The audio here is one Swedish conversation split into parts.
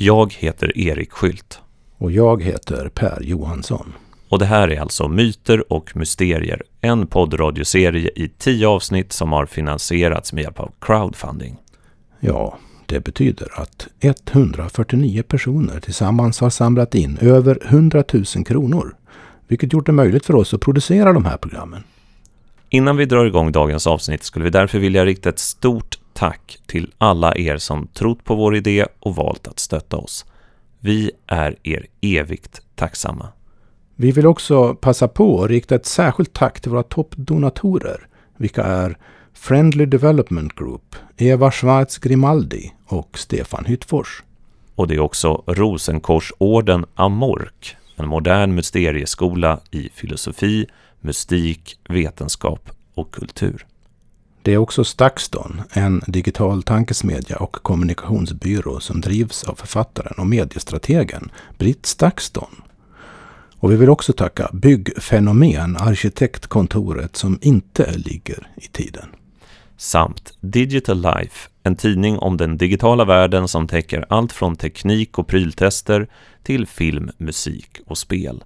Jag heter Erik Skylt. Och jag heter Per Johansson. Och det här är alltså Myter och Mysterier, en poddradioserie i tio avsnitt som har finansierats med hjälp av crowdfunding. Ja, det betyder att 149 personer tillsammans har samlat in över 100 000 kronor, vilket gjort det möjligt för oss att producera de här programmen. Innan vi drar igång dagens avsnitt skulle vi därför vilja rikta ett stort tack till alla er som trott på vår idé och valt att stötta oss. Vi är er evigt tacksamma. Vi vill också passa på att rikta ett särskilt tack till våra toppdonatorer, vilka är Friendly Development Group, Eva Schwarz Grimaldi och Stefan Hyttfors. Och det är också Rosenkorsorden Amork, en modern mysterieskola i filosofi, mystik, vetenskap och kultur. Det är också Stakston, en digital tankesmedja och kommunikationsbyrå som drivs av författaren och mediestrategen Britt Stakston. Och vi vill också tacka Byggfenomen, arkitektkontoret som inte ligger i tiden. Samt Digital Life, en tidning om den digitala världen som täcker allt från teknik och pryltester till film, musik och spel.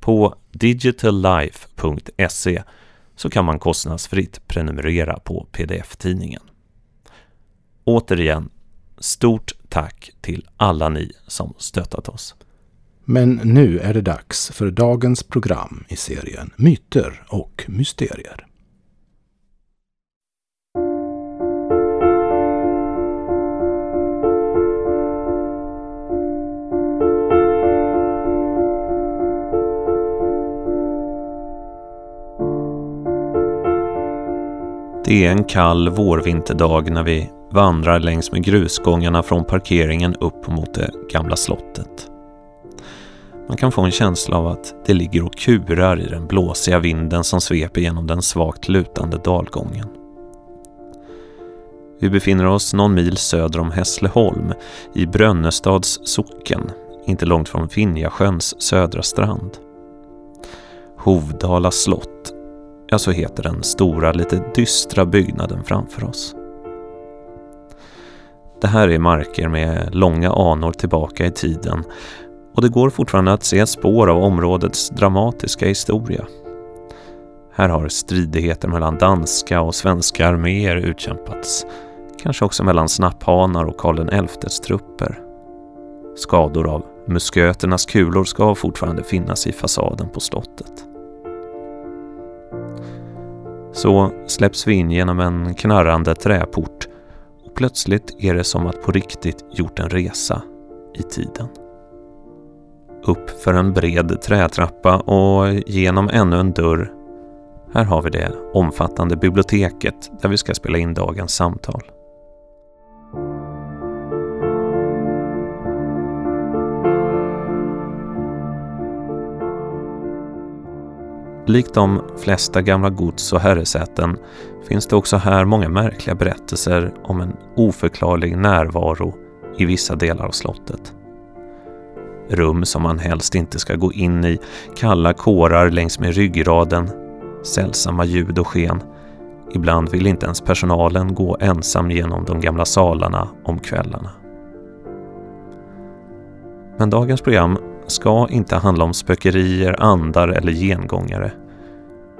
På digitallife.se så kan man kostnadsfritt prenumerera på pdf-tidningen. Återigen, stort tack till alla ni som stöttat oss. Men nu är det dags för dagens program i serien Myter och mysterier. Det är en kall vårvinterdag när vi vandrar längs med grusgångarna från parkeringen upp mot det gamla slottet. Man kan få en känsla av att det ligger och kurar i den blåsiga vinden som sveper genom den svagt lutande dalgången. Vi befinner oss någon mil söder om Hässleholm i Brönnestads socken, inte långt från Finjasjöns södra strand. Hovdala slott Ja, så heter den stora, lite dystra byggnaden framför oss. Det här är marker med långa anor tillbaka i tiden och det går fortfarande att se spår av områdets dramatiska historia. Här har stridigheter mellan danska och svenska arméer utkämpats, kanske också mellan snapphanar och Karl XIs trupper. Skador av musköternas kulor ska fortfarande finnas i fasaden på slottet. Så släpps vi in genom en knarrande träport och plötsligt är det som att på riktigt gjort en resa i tiden. Upp för en bred trätrappa och genom ännu en dörr. Här har vi det omfattande biblioteket där vi ska spela in dagens samtal. Likt de flesta gamla gods och herresäten finns det också här många märkliga berättelser om en oförklarlig närvaro i vissa delar av slottet. Rum som man helst inte ska gå in i, kalla kårar längs med ryggraden, sällsamma ljud och sken. Ibland vill inte ens personalen gå ensam genom de gamla salarna om kvällarna. Men dagens program ska inte handla om spökerier, andar eller gengångare.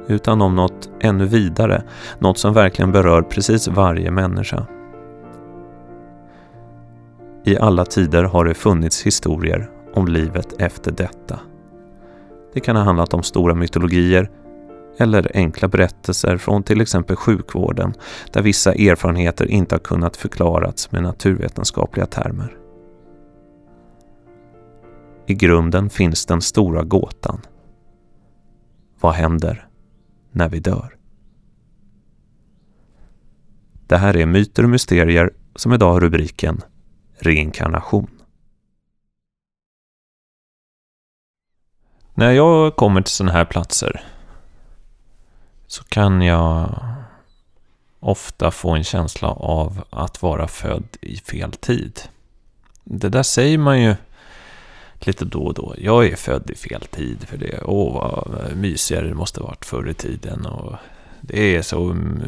Utan om något ännu vidare, något som verkligen berör precis varje människa. I alla tider har det funnits historier om livet efter detta. Det kan ha handlat om stora mytologier eller enkla berättelser från till exempel sjukvården där vissa erfarenheter inte har kunnat förklarats med naturvetenskapliga termer. I grunden finns den stora gåtan. Vad händer när vi dör? Det här är Myter och mysterier som idag har rubriken Reinkarnation. När jag kommer till sådana här platser så kan jag ofta få en känsla av att vara född i fel tid. Det där säger man ju lite då och då. Jag är född i fel tid för det. Åh, vad mysigare det måste varit förr i tiden. Och det är så mm,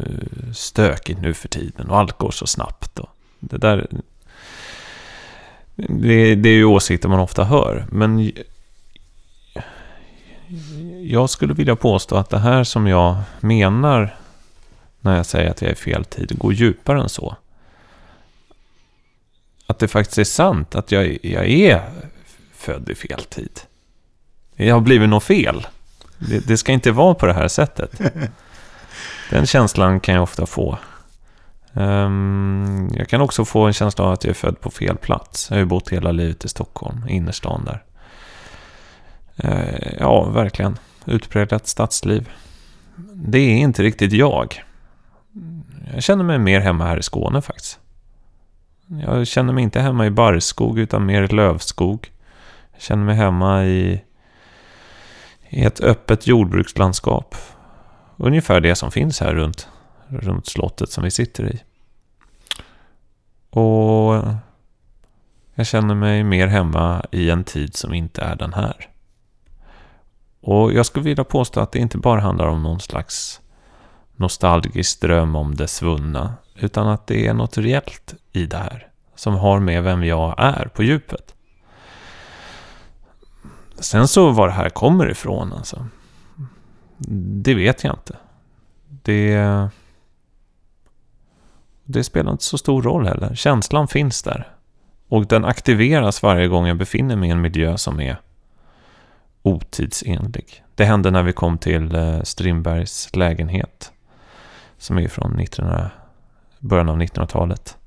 stökigt nu för tiden och allt går så snabbt. Och det där... Det, det är ju åsikter man ofta hör. Men jag skulle vilja påstå att det här som jag menar när jag säger att jag är fel tid går djupare än så. Att det faktiskt är sant att jag, jag är född i fel tid. Jag har blivit något fel. Det, det ska inte vara på det här sättet. Den känslan kan jag ofta få. Um, jag kan också få en känsla av att jag är född på fel plats. Jag har ju bott hela livet i Stockholm, innerstan där. Uh, ja, verkligen. Utpräglat stadsliv. Det är inte riktigt jag. Jag känner mig mer hemma här i Skåne faktiskt. Jag känner mig inte hemma i barrskog utan mer i lövskog. Känner mig hemma i, i ett öppet jordbrukslandskap. Ungefär det som finns här runt, runt slottet som vi sitter i. Och jag känner mig mer hemma i en tid som inte är den här. Och jag skulle vilja påstå att det inte bara handlar om någon slags nostalgisk dröm om det svunna, utan att det är något reellt i det här som har med vem jag är på djupet. Sen så var det här kommer ifrån alltså. Det vet jag inte. Det... Det spelar inte så stor roll heller. Känslan finns där. Och den aktiveras varje gång jag befinner mig i en miljö som är otidsenlig. Det hände när vi kom till eh, Strindbergs lägenhet. Som är från 1900, början av 1900-talet.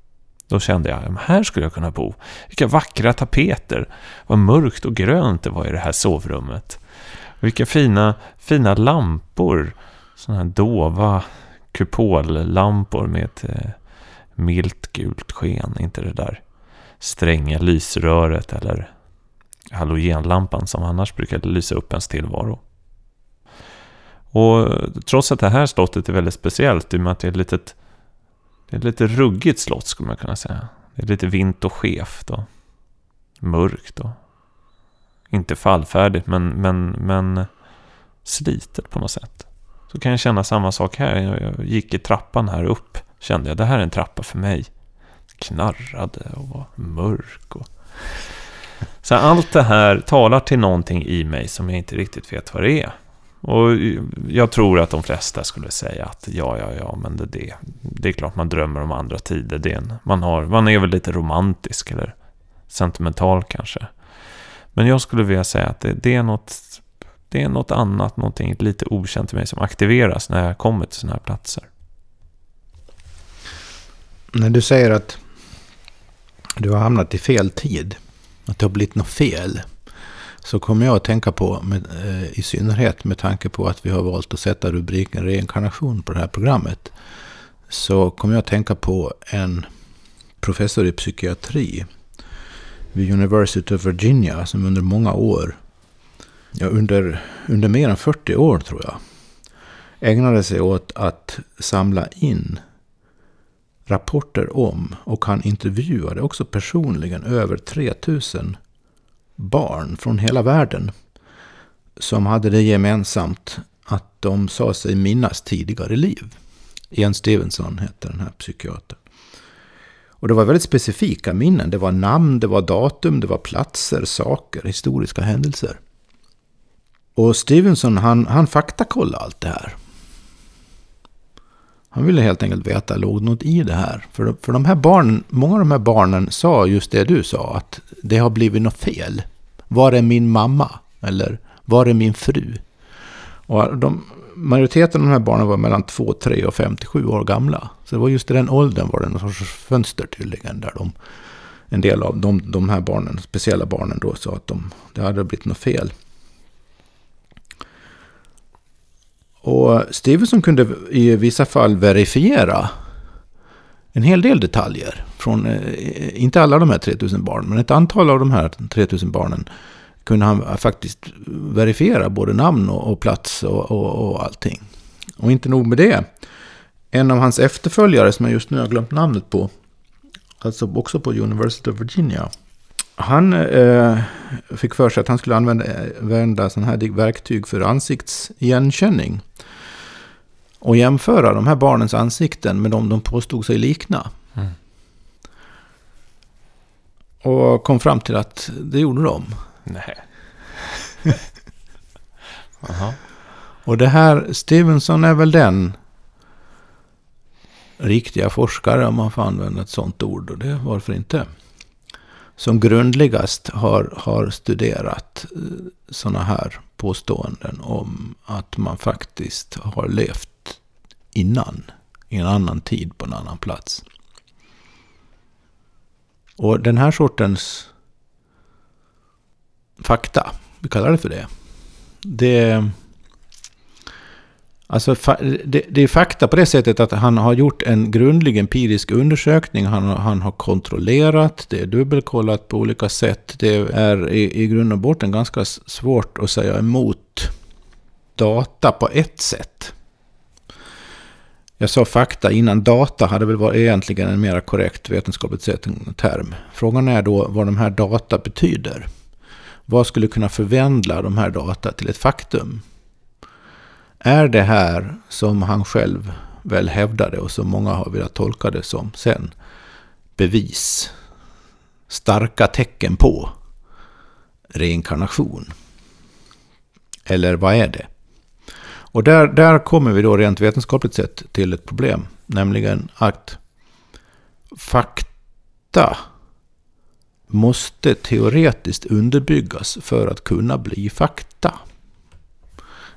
Då kände jag, här skulle jag kunna bo. Vilka vackra tapeter. Vad mörkt och grönt det var i det här sovrummet. Vilka fina, fina lampor. Sådana här dova kupollampor med ett eh, milt gult sken. Inte det där stränga lysröret eller halogenlampan som annars brukar lysa upp ens tillvaro. Och trots att det här slottet är väldigt speciellt i och med att det är ett litet, det är ett lite ruggigt slott skulle man kunna säga. Det är lite vint och skevt och mörkt och inte fallfärdigt men, men, men slitet på något sätt. Så kan jag känna samma sak här. Jag gick i trappan här upp. Kände jag det här är en trappa för mig. Knarrade och var mörk. Och... Så allt det här talar till någonting i mig som jag inte riktigt vet vad det är. Och jag tror att de flesta skulle säga att ja, ja, ja, men det, det, det är klart man drömmer om andra tider. Det är en, man, har, man är väl lite romantisk eller sentimental kanske. Men jag skulle vilja säga att det, det, är något, det är något annat, någonting lite okänt för mig som aktiveras när jag kommer till sådana här platser. När du säger att du har hamnat i fel tid, att det har blivit något fel så kommer jag att tänka på, med, eh, i synnerhet med tanke på att vi har valt att sätta rubriken reinkarnation på det här programmet, så kommer jag att tänka på en professor i psykiatri vid University of Virginia som under många år, ja under, under mer än 40 år tror jag, ägnade sig åt att samla in rapporter om och han intervjuade också personligen över 3000 barn från hela världen som hade det gemensamt att de sa sig minnas tidigare liv. Ian Stevenson hette den här psykiatern. Och det var väldigt specifika minnen. Det var namn, det var datum, det var platser, saker, historiska händelser. Och Stevenson han, han faktakollade allt det här. Han ville helt enkelt veta, låg något i det här? För, för de här barnen, många av de här barnen sa just det du sa, att det har blivit något fel. Var är min mamma? Eller var är min fru? Och de, majoriteten av de här barnen var mellan 2, 3 och 57 år gamla. Så det var just i den åldern var det någon sorts fönster tydligen, där de, en del av de, de här barnen, speciella barnen då, sa att de, det hade blivit något fel. Och Stevenson kunde i vissa fall verifiera en hel del detaljer. Från, eh, inte alla de här 3000 barnen, men ett antal av de här 3000 barnen kunde han faktiskt verifiera både namn och, och plats och, och, och allting. Och inte nog med det. En av hans efterföljare som jag just nu har glömt namnet på, alltså också på University of Virginia, han eh, fick för sig att han skulle använda, använda sådana här verktyg för ansiktsigenkänning. Och jämföra de här barnens ansikten med de de påstod sig likna. Mm. Och kom fram till att det gjorde de. Nej. Aha. Och det här, Stevenson är väl den riktiga forskare, om man får använda ett sånt ord. Och det varför inte? Som grundligast har, har studerat eh, sådana här påståenden om att man faktiskt har levt innan. I en annan tid på en annan plats. Och den här sortens fakta, vi kallar det för det. Det, alltså, det, det är fakta på det sättet att han har gjort en grundlig empirisk undersökning. Han, han har kontrollerat, det är dubbelkollat på olika sätt. Det är i, i grund och botten ganska svårt att säga emot data på ett sätt. Jag sa fakta innan. Data hade väl varit egentligen en mer korrekt vetenskapligt sett term. Frågan är då vad de här data betyder. Vad skulle kunna förvandla de här data till ett faktum? Är det här som han själv väl hävdade och som många har velat tolka det som sen bevis, starka tecken på reinkarnation? Eller vad är det? Och där, där kommer vi då rent vetenskapligt sett till ett problem. Nämligen att fakta måste teoretiskt underbyggas för att kunna bli fakta.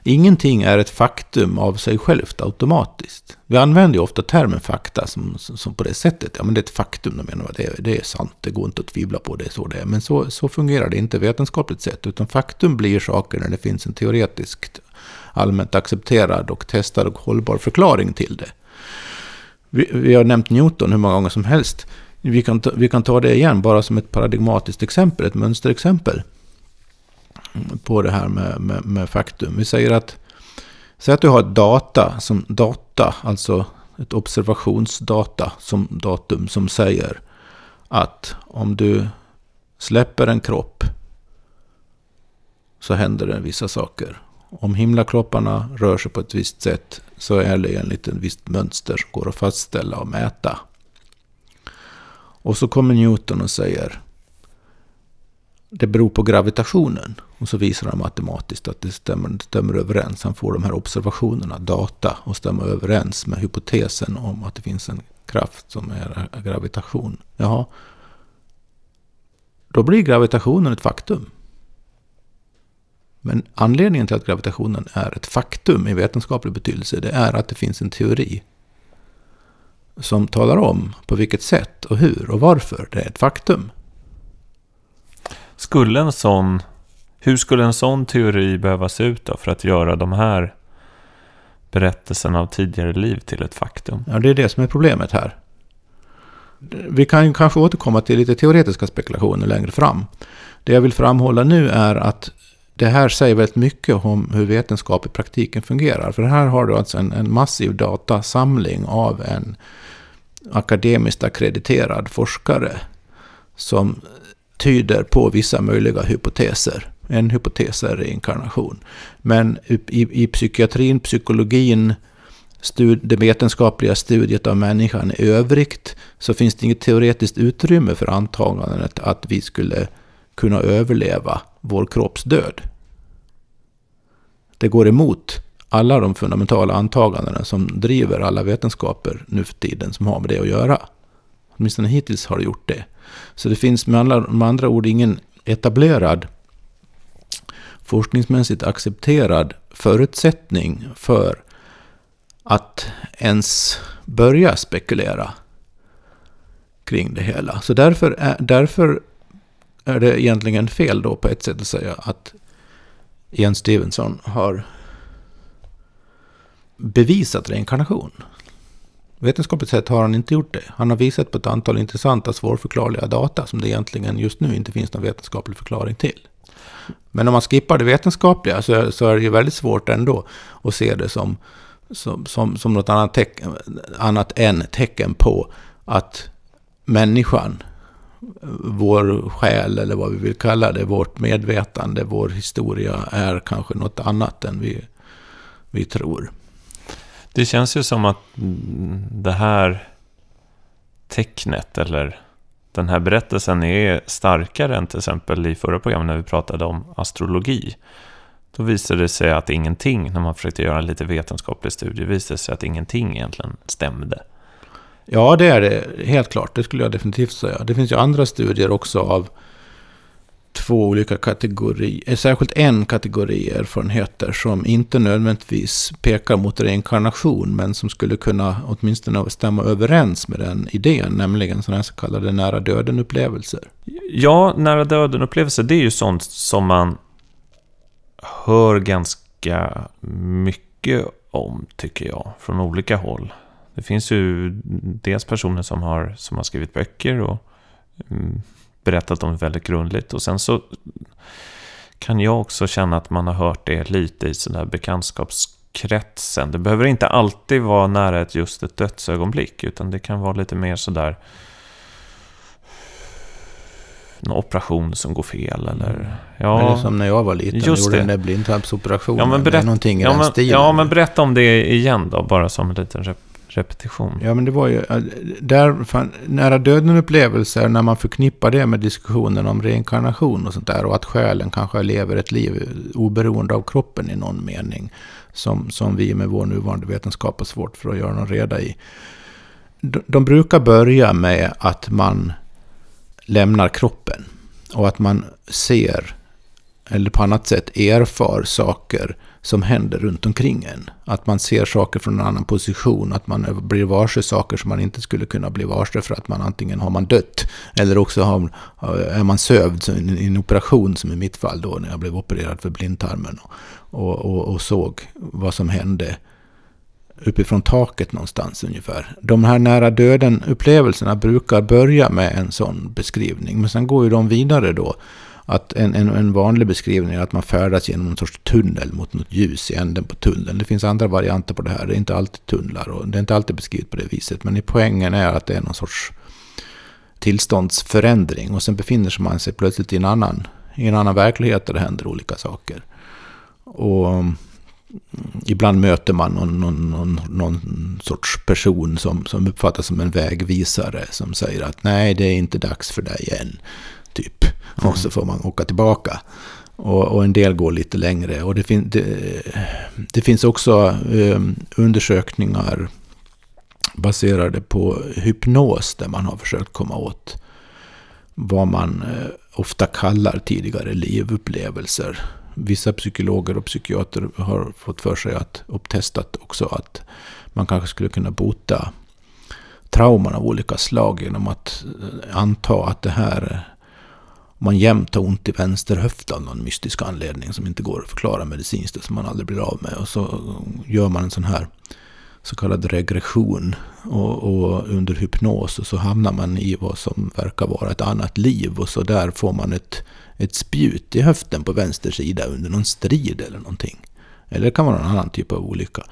Ingenting är ett faktum av sig självt automatiskt. Vi använder ju ofta termen fakta som, som på det sättet. Ja, men det är ett faktum, de menar det, det är sant, det går inte att tvivla på det, är så det är. Men så, så fungerar det inte vetenskapligt sett, utan faktum blir saker när det finns en teoretiskt allmänt accepterad och testad och hållbar förklaring till det. Vi, vi har nämnt Newton hur många gånger som helst. Vi kan, ta, vi kan ta det igen bara som ett paradigmatiskt exempel, ett mönsterexempel på det här med, med, med faktum. Vi säger att, säg att du har data, som data, alltså ett observationsdata som datum som säger att om du släpper en kropp så händer det vissa saker. Om himlakropparna rör sig på ett visst sätt så är det enligt ett visst mönster som går att fastställa och mäta. Och så kommer Newton och säger det beror på gravitationen. Och så visar han matematiskt att det stämmer, det stämmer överens. Han får de här observationerna, data, och stämmer överens med hypotesen om att det finns en kraft som är gravitation. Jaha, då blir gravitationen ett faktum. Men anledningen till att gravitationen är ett faktum i vetenskaplig betydelse, det är att det finns en teori som talar om på vilket sätt och hur och varför det är ett faktum. Skulle en sån, hur skulle en sån teori behöva se ut då för att göra de här berättelserna av tidigare liv till ett faktum? Ja, det är det som är problemet här. Vi kan ju kanske återkomma till lite teoretiska spekulationer längre fram. Det jag vill framhålla nu är att det här säger väldigt mycket om hur vetenskap i praktiken fungerar. För här har du alltså en, en massiv datasamling av en akademiskt akkrediterad forskare som tyder på vissa möjliga hypoteser. En hypotes är reinkarnation. Men i, i psykiatrin, psykologin, stud, det vetenskapliga studiet av människan i övrigt så finns det inget teoretiskt utrymme för antagandet att vi skulle kunna överleva vår kropps död. Det går emot alla de fundamentala antagandena som driver alla vetenskaper nu för tiden som har med det att göra. Åtminstone hittills har det gjort det. Så det finns med andra, med andra ord ingen etablerad forskningsmässigt accepterad förutsättning för att ens börja spekulera kring det hela. Så därför är, därför är det egentligen fel då på ett sätt att säga att Jens Stevenson har bevisat reinkarnation. Vetenskapligt sett har han inte gjort det. Han har visat på ett antal intressanta svårförklarliga data som det egentligen just nu inte finns någon vetenskaplig förklaring till. Men om man skippar det vetenskapliga så är, så är det ju väldigt svårt ändå att se det som, som, som, som något annat, tecken, annat än tecken på att människan vår själ eller vad vi vill kalla det, vårt medvetande, vår historia är kanske något annat än vi, vi tror. Det känns ju som att det här tecknet eller den här berättelsen är starkare än till exempel i förra programmet när vi pratade om astrologi. Då visade det sig att ingenting, när man försökte göra en lite vetenskaplig studie, visade det sig att ingenting egentligen stämde. Ja, det är det helt klart. Det skulle jag definitivt säga. Det finns ju andra studier också av två olika kategorier, eh, särskilt en kategori erfarenheter som inte nödvändigtvis pekar mot reinkarnation, men som skulle kunna åtminstone stämma överens med den idén, nämligen sådana här så kallade nära döden-upplevelser. Ja, nära döden-upplevelser, det är ju sånt som man hör ganska mycket om, tycker jag, från olika håll. Det finns ju dels personer som har, som har skrivit böcker och mm, berättat om väldigt grundligt. Och sen så kan jag också känna att man har hört det lite i sådär bekantskapskretsen. Det behöver inte alltid vara nära ett, just ett dödsögonblick, utan det kan vara lite mer sådär en operation som går fel eller... Ja, eller som när jag var liten just gjorde det. den där blindtarmsoperationen. Ja, men berätt, någonting i ja, den men, stilen. Ja, men berätta om det igen då, bara som en liten rep repetition. Ja, men det var ju... Eh, där, fan, nära döden-upplevelser, när man förknippar det med diskussionen om reinkarnation och sånt där, och att själen kanske lever ett liv oberoende av kroppen i någon mening, som, som vi med vår nuvarande vetenskap har svårt för att göra någon reda i. De, de brukar börja med att man lämnar kroppen. Och att man ser, eller på annat sätt erfar saker som händer runt omkring en. Att man ser saker från en annan position, att man blir varse saker som man inte skulle kunna bli varse för att man antingen har man dött eller också har, är man sövd i en operation som i mitt fall då när jag blev opererad för blindtarmen och, och, och såg vad som hände uppifrån taket någonstans ungefär. De här nära döden-upplevelserna brukar börja med en sån beskrivning. Men sen går ju de vidare då. Att en, en, en vanlig beskrivning är att man färdas genom en sorts tunnel mot något ljus i änden på tunneln. Det finns andra varianter på det här. Det är inte alltid tunnlar och det är inte alltid beskrivet på det viset. Men poängen är att det är någon sorts tillståndsförändring. Och sen befinner man sig plötsligt i en annan, i en annan verklighet där det händer olika saker. Och mm, ibland möter man någon, någon, någon, någon, sorts person som, som uppfattas som en vägvisare som säger att nej, det är inte dags för dig än. Typ. Mm. Och så får man åka tillbaka. Och, och en del går lite längre. Och det, fin, det, det finns också eh, undersökningar baserade på hypnos där man har försökt komma åt vad man eh, ofta kallar tidigare livupplevelser vissa psykologer och psykiater har fått för sig att, och testat också att man kanske skulle kunna bota trauman av olika slag genom att eh, anta att det här om man jämt har ont i vänster höft av någon mystisk anledning som inte går att förklara medicinskt, som man aldrig blir av med. Och så gör man en sån här så kallad regression och, och, under hypnos och så hamnar man i vad som verkar vara ett annat liv och så där får man ett ett spjut i höften på vänster sida under någon strid eller någonting. Eller det kan vara någon annan typ av olycka.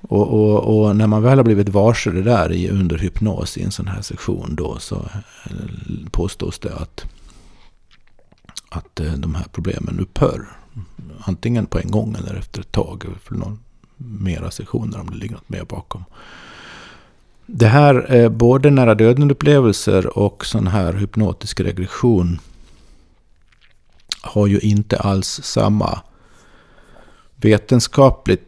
Och, och, och, när man väl har blivit varse det där i, under hypnos i en sån här sektion då så eh, påstås det att, att eh, de här problemen upphör. Antingen på en gång eller efter ett tag. För någon mera sessioner om det ligger något mer bakom. Det här, både nära döden-upplevelser och sån här hypnotisk regression har ju inte alls samma vetenskapliga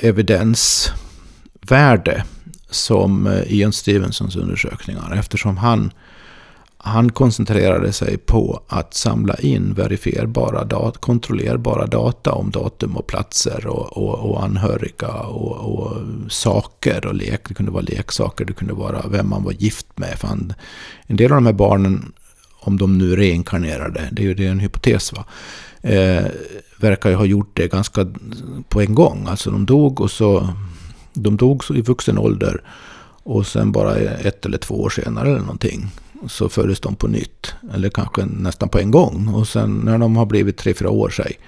evidensvärde som eh, Ian Stevensons undersökningar. Eftersom han, han koncentrerade sig på att samla in verifierbara, data, kontrollerbara data om datum och platser och, och, och anhöriga och, och, saker och lek. Det kunde vara leksaker, det kunde vara vem man var gift med. För han, en del av de här barnen om de nu reinkarnerade, det är ju det är en hypotes va, eh, verkar ju ha gjort det ganska på en gång. Alltså de dog och så, de dog i vuxen ålder och sen bara ett eller två år senare eller någonting så föddes de på nytt. Eller kanske nästan på en gång. Och sen när de har blivit tre, fyra år sig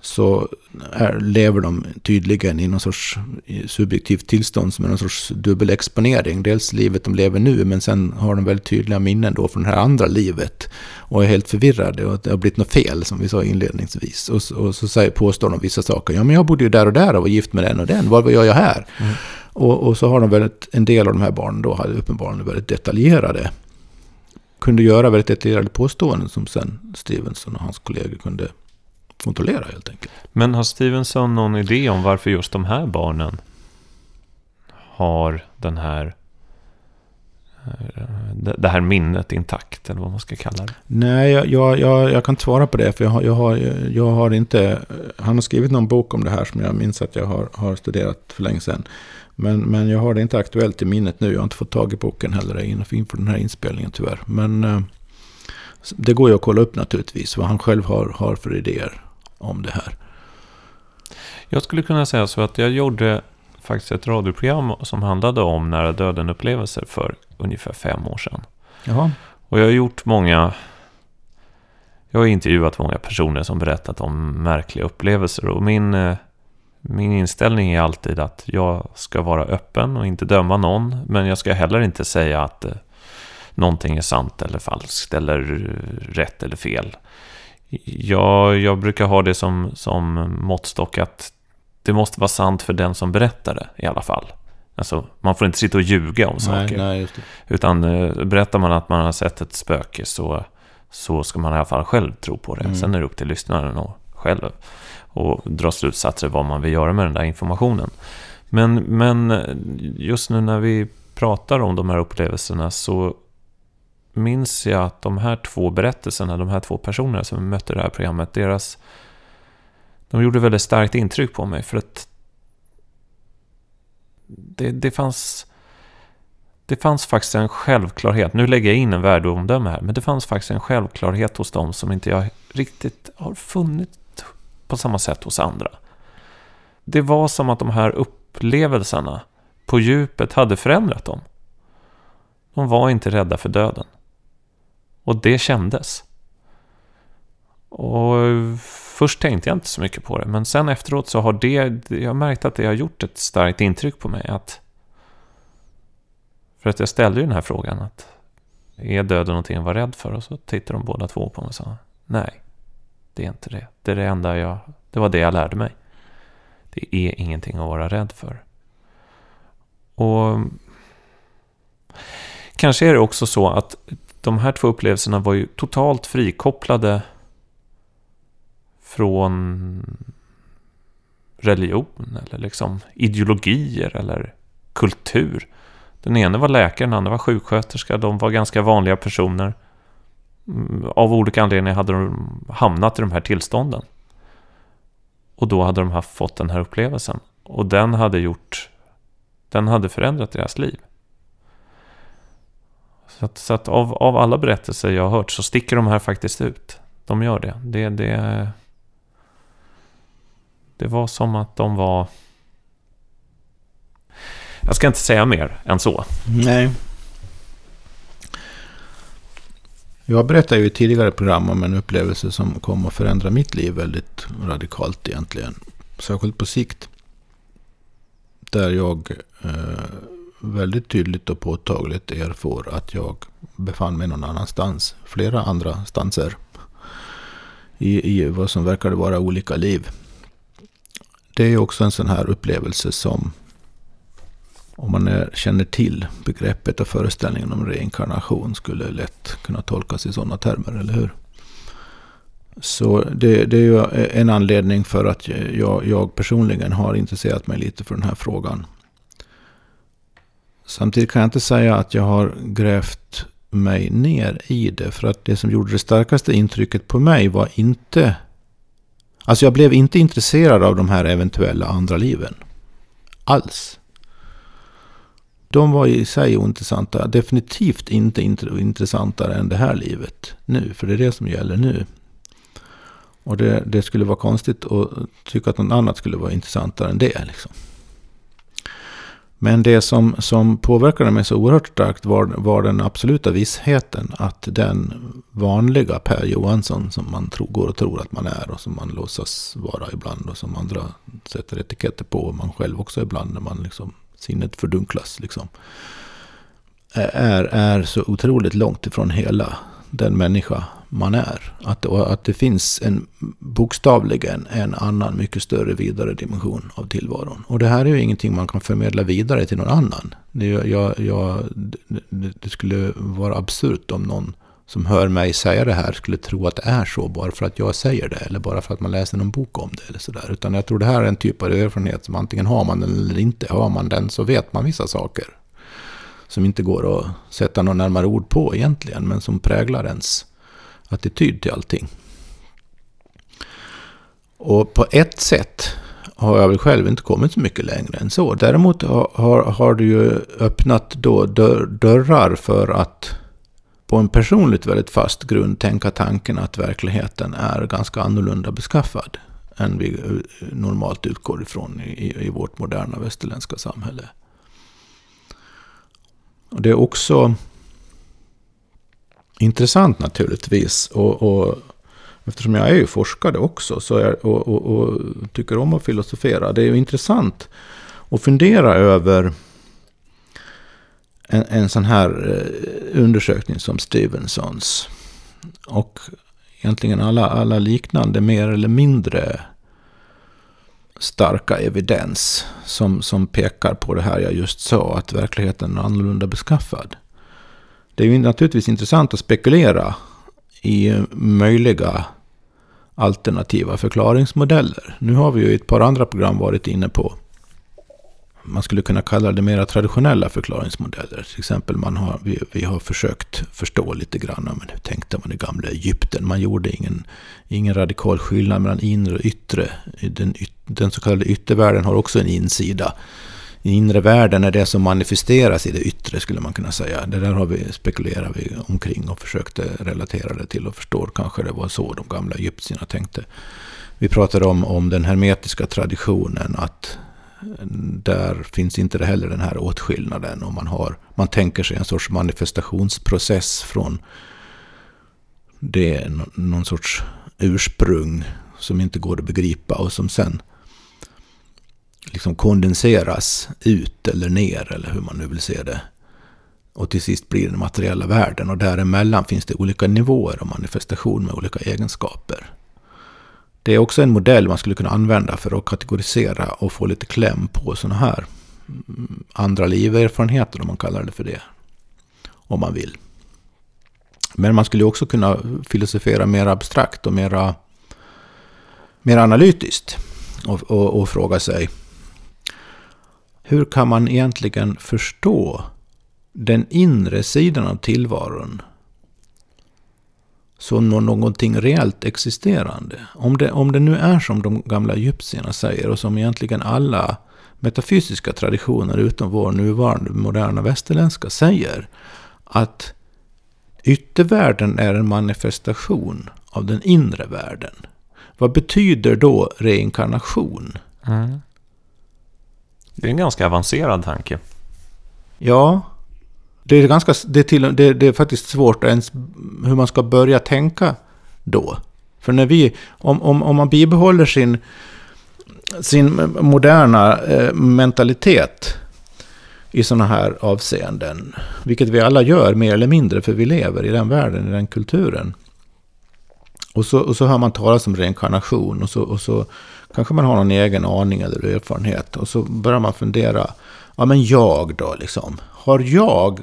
så är, lever de tydligen i någon sorts subjektivt tillstånd som är någon sorts dubbelexponering. Dels livet de lever nu, men sen har de väldigt tydliga minnen då från det här andra livet. Och är helt förvirrade och det har blivit något fel, som vi sa inledningsvis. Och, och så säger, påstår de vissa saker. Ja, men jag bodde ju där och där och var gift med den och den. Vad gör jag här? Mm. Och, och, så har de väldigt, en del av de här barnen då hade uppenbarligen väldigt detaljerade kunde göra väldigt detaljerade påståenden som sen Stevenson och hans kollegor kunde kontrollera helt enkelt. Men har Stevenson någon idé om varför just de här barnen har den här det här minnet intakt, eller vad man ska kalla det? Nej, jag, jag, jag kan inte svara på det, för jag har, jag, har, jag har inte... Han har skrivit någon bok om det här som jag minns att jag har, har studerat för länge sedan. Men, men jag har det inte aktuellt i minnet nu. Jag har inte fått tag i boken heller inför den här inspelningen tyvärr. Men eh, det går ju att kolla upp naturligtvis vad han själv har, har för idéer om det här. Jag skulle kunna säga så att jag gjorde faktiskt ett radioprogram som handlade om nära döden-upplevelser för ungefär fem år sedan. Jaha. Och jag har gjort många... Jag har intervjuat många personer som berättat om märkliga upplevelser. Och min, eh, min inställning är alltid att jag ska vara öppen och inte döma någon. Men jag ska heller inte säga att eh, någonting är sant eller falskt eller rätt eller fel. Jag, jag brukar ha det som, som måttstock att det måste vara sant för den som berättar det i alla fall. Alltså, man får inte sitta och ljuga om saker. Nej, Utan uh, berättar man att man har sett ett spöke så, så ska man i alla fall själv tro på det. Mm. Sen är det upp till lyssnaren och själv och dra slutsatser vad man vill göra med den där informationen. Men, men just nu när vi pratar om de här upplevelserna så minns jag att de här två berättelserna, de här två personerna som mötte det här programmet, deras... De gjorde väldigt starkt intryck på mig för att det, det fanns... Det fanns faktiskt en självklarhet, nu lägger jag in en värdeomdöme här, men det fanns faktiskt en självklarhet hos dem som inte jag riktigt har funnit på samma sätt hos andra. Det var som att de här upplevelserna på djupet hade förändrat dem. De var inte rädda för döden. Och det kändes. Och först tänkte jag inte så mycket på det, men sen efteråt så har det, jag märkt att det har gjort ett starkt intryck på mig. Att, för att jag ställde ju den här frågan, att är döden någonting att vara rädd för? Och så tittade de båda två på mig och sa, nej, det är inte det. Det är det enda jag, det var det jag lärde mig. Det är ingenting att vara rädd för. Och kanske är det också så att de här två upplevelserna var ju totalt frikopplade från religion eller liksom ideologier eller kultur. Den ene var läkare, den andra var sjuksköterska. De var ganska vanliga personer. Mm, av olika anledningar hade de hamnat i de här tillstånden. Och då hade de haft, fått den här upplevelsen. Och den hade gjort... Den hade förändrat deras liv. Så att, så att av, av alla berättelser jag har hört så sticker de här faktiskt ut. De gör det. Det, det det var som att de var... Jag ska inte säga mer än så. Nej. Jag berättade ju i tidigare program om en upplevelse som kom att förändra mitt liv väldigt radikalt egentligen. Särskilt på sikt. Där jag eh, väldigt tydligt och påtagligt erfor att jag befann mig någon annanstans. Flera andra stanser. I, i vad som verkade vara olika liv. Det är också en sån här upplevelse som om man är, känner till begreppet och föreställningen om reinkarnation skulle lätt kunna tolkas i sådana termer, eller hur? Så det, det är ju en anledning för att jag, jag personligen har intresserat mig lite för den här frågan. Samtidigt kan jag inte säga att jag har grävt mig ner i det. För att det som gjorde det starkaste intrycket på mig var inte... Alltså jag blev inte intresserad av de här eventuella andra liven. Alls. De var i sig ointressanta. Definitivt inte intressantare än det här livet nu. För det är det som gäller nu. Och det, det skulle vara konstigt att tycka att något annat skulle vara intressantare än det. Liksom. Men det som, som påverkade mig så oerhört starkt var, var den absoluta vissheten att den vanliga Per Johansson som man tro, går och tror att man är och som man låtsas vara ibland och som andra sätter etiketter på och man själv också ibland när man liksom sinnet fördunklas liksom. Är, är så otroligt långt ifrån hela den människa man är. Att, att det finns en bokstavligen en annan mycket större vidare dimension av tillvaron. Och det här är ju ingenting man kan förmedla vidare till någon annan. Det, jag, jag, det, det skulle vara absurt om någon som hör mig säga det här skulle tro att det är så bara för att jag säger det eller bara för att man läser någon bok om det eller sådär. Utan jag tror det här är en typ av erfarenhet som antingen har man den eller inte. Har man den så vet man vissa saker. Som inte går att sätta någon närmare ord på egentligen, men som präglar ens attityd till allting. Och på ett sätt har jag väl själv inte kommit så mycket längre än så. Däremot har, har, har det ju öppnat då dörrar för att på en personligt väldigt fast grund tänka tanken att verkligheten är ganska annorlunda beskaffad än vi eh, normalt utgår ifrån i, i vårt moderna västerländska samhälle. Och det är också intressant naturligtvis. Och, och eftersom jag är ju forskare också så är, och, och, och, tycker om att filosofera. Det är ju intressant att fundera över en, en sån här eh, undersökning som Stevensons. Och egentligen alla, alla liknande mer eller mindre starka evidens som, som pekar på det här jag just sa, att verkligheten är annorlunda beskaffad. Det är ju naturligtvis intressant att spekulera i möjliga alternativa förklaringsmodeller. Nu har vi ju i ett par andra program varit inne på man skulle kunna kalla det mera traditionella förklaringsmodeller. Till exempel man har, vi, vi har försökt förstå lite grann men hur tänkte man i gamla Egypten. Man gjorde ingen, ingen radikal skillnad mellan inre och yttre. Den, den så kallade yttervärlden har också en insida. Inre världen är det som manifesteras i det yttre skulle man kunna säga. Det där har vi spekulerat vi omkring och försökte relatera det till och förstår kanske det var så de gamla egyptierna tänkte. Vi pratade om, om den hermetiska traditionen att där finns inte det heller den här åtskillnaden. Och man, har, man tänker sig en sorts manifestationsprocess från det, någon sorts ursprung som inte går att begripa och som sen liksom kondenseras ut eller ner eller hur man nu vill se det. Och till sist blir den materiella världen och däremellan finns det olika nivåer och manifestation med olika egenskaper. Det är också en modell man skulle kunna använda för att kategorisera och få lite kläm på sådana här mm, andra liverfarenheter om man kallar det för det. Om man vill. Men man skulle också kunna filosofera mer abstrakt och mera, mer analytiskt. Och, och, och fråga sig hur kan man egentligen förstå den inre sidan av tillvaron som någonting reellt existerande. Om det, om det nu är som de gamla egyptierna säger och som egentligen alla metafysiska traditioner utom vår nuvarande moderna västerländska säger. Att yttervärlden är en manifestation av den inre världen. Vad betyder då reinkarnation? Mm. Det är en ganska avancerad tanke. Ja, det är, ganska, det, är till, det, det är faktiskt svårt ens hur man ska börja tänka då. För när vi, om, om, om man bibehåller sin, sin moderna eh, mentalitet i sådana här avseenden, vilket vi alla gör mer eller mindre, för vi lever i den världen, i den kulturen. Och så, och så hör man talas om reinkarnation och så, och så kanske man har någon egen aning eller erfarenhet. Och så börjar man fundera, ja men jag då liksom? Har jag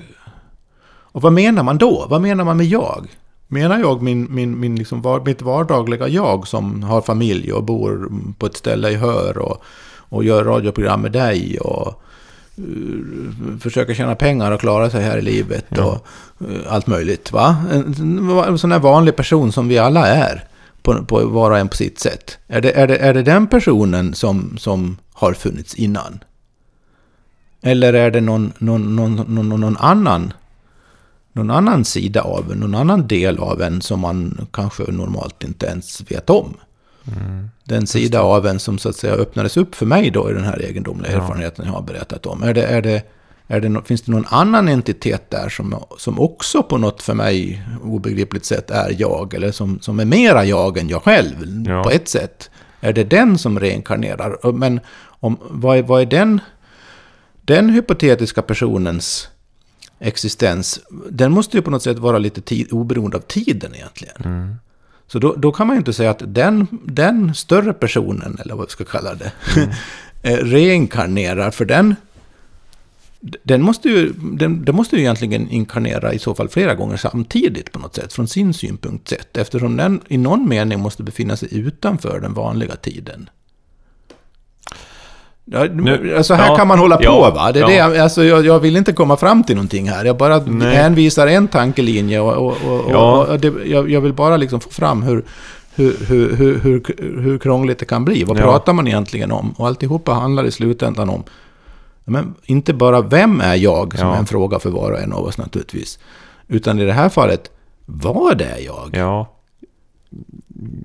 och vad menar man då? Vad menar man med jag? Menar jag min, min, min liksom mitt vardagliga jag som har familj och bor på ett ställe i Hör och, och gör radioprogram med dig och uh, försöker tjäna pengar och klara sig här i livet ja. och uh, allt möjligt. Va? En, en sån här vanlig person som vi alla är på, på var och en på sitt sätt. Är det, är det, är det den personen som, som har funnits innan? Eller är det någon, någon, någon, någon, någon annan någon annan sida av en, någon annan del av en som man kanske normalt inte ens vet om. Mm. Den sida av en som så att säga öppnades upp för mig då i den här egendomliga ja. erfarenheten jag har berättat om. Är det, är det, är det, finns det någon annan entitet där som, som också på något för mig obegripligt sätt är jag? Eller som, som är mera jag än jag själv ja. på ett sätt? Är det den som reinkarnerar? Men om, vad, är, vad är den, den hypotetiska personens existens, den måste ju på något sätt vara lite tid, oberoende av tiden egentligen. Mm. Så då, då, kan man ju inte säga att den, den större personen, eller vad vi ska kalla det, mm. reinkarnerar, för den, den måste ju, den, den måste ju egentligen inkarnera i så fall flera gånger samtidigt på något sätt, från sin synpunkt sett, eftersom den i någon mening måste befinna sig utanför den vanliga tiden. Nu- alltså här ja, kan man hålla på ja, va? Det är ja. det, jag- alltså, jag, jag vill inte komma fram till någonting här. Jag bara Nej. hänvisar en tankelinje och, och, och, Ja. och det, jag, jag vill bara liksom få fram hur, hur, hur, hur, hur, hur krångligt det kan bli. Vad pratar man egentligen om? Och alltihopa handlar i slutändan om men inte bara vem är jag, som Ja. är en fråga för var och en av oss naturligtvis. Utan i det här fallet, vad är jag? Ja,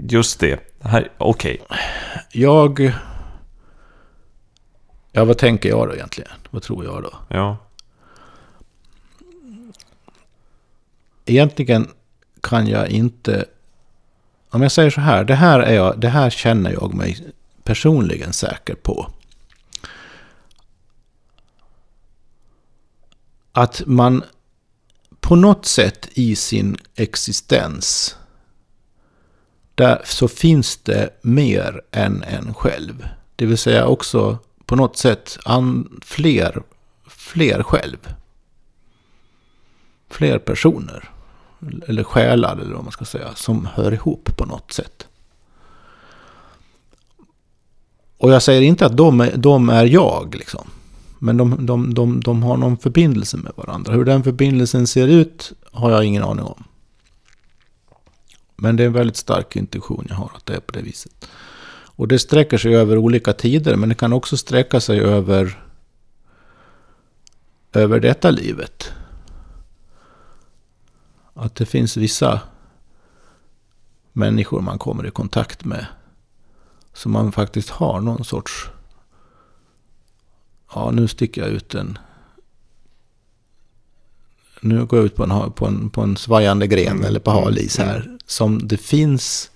just det. Här- Okej. Jag... Ja, vad tänker jag då egentligen? Vad tror jag då? Ja. Egentligen kan jag inte... Om jag säger så här, det här, är jag, det här känner jag mig personligen säker på. Att man på något sätt i sin existens där så finns det mer än en själv. Det vill säga också på något sätt an, fler, fler själv. Fler personer. Eller själar eller vad man ska säga. Som hör ihop på något sätt. Och jag säger inte att de är, de är jag liksom. Men de, de, de, de har någon förbindelse med varandra. Hur den förbindelsen ser ut har jag ingen aning om. Men det är en väldigt stark intuition jag har att det är på det viset. Och det sträcker sig över olika tider, men det kan också sträcka sig över, över detta livet. Att det finns vissa människor man kommer i kontakt med som man faktiskt har någon sorts... Ja, nu sticker jag ut en... Nu går jag ut på en, på en, på en svajande gren Mm, eller på mm, halis här. Som det finns...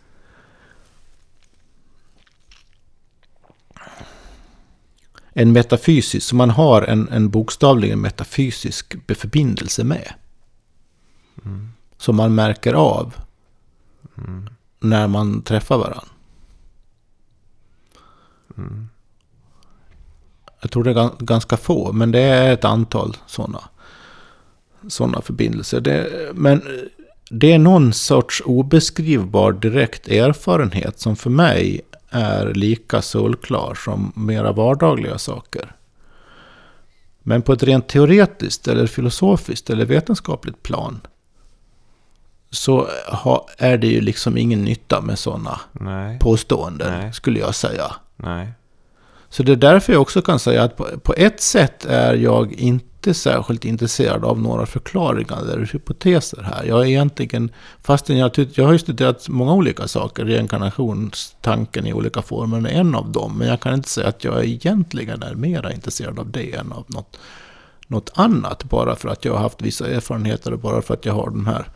En metafysisk, som man har en, en bokstavligen metafysisk förbindelse med. Mm. Som man märker av Mm. när man träffar varandra. Jag tror det är gan- ganska få, men det är ett antal sådana såna förbindelser. Det, men det är någon sorts obeskrivbar direkt erfarenhet som för mig är lika solklar som mera vardagliga saker. Men på ett rent teoretiskt eller filosofiskt eller vetenskapligt plan så är det ju liksom ingen nytta med sådana påståenden, Nej. skulle jag säga. Nej. Så det är därför jag också kan säga att på, på ett sätt är jag inte särskilt intresserad av några förklaringar eller hypoteser här. Jag är egentligen, fastän jag, jag har ju studerat många olika saker, reinkarnationstanken i olika former är en av dem, men jag kan inte säga att jag egentligen är mera intresserad av det än av något, något annat, bara för att jag har haft vissa erfarenheter och bara för att jag har de här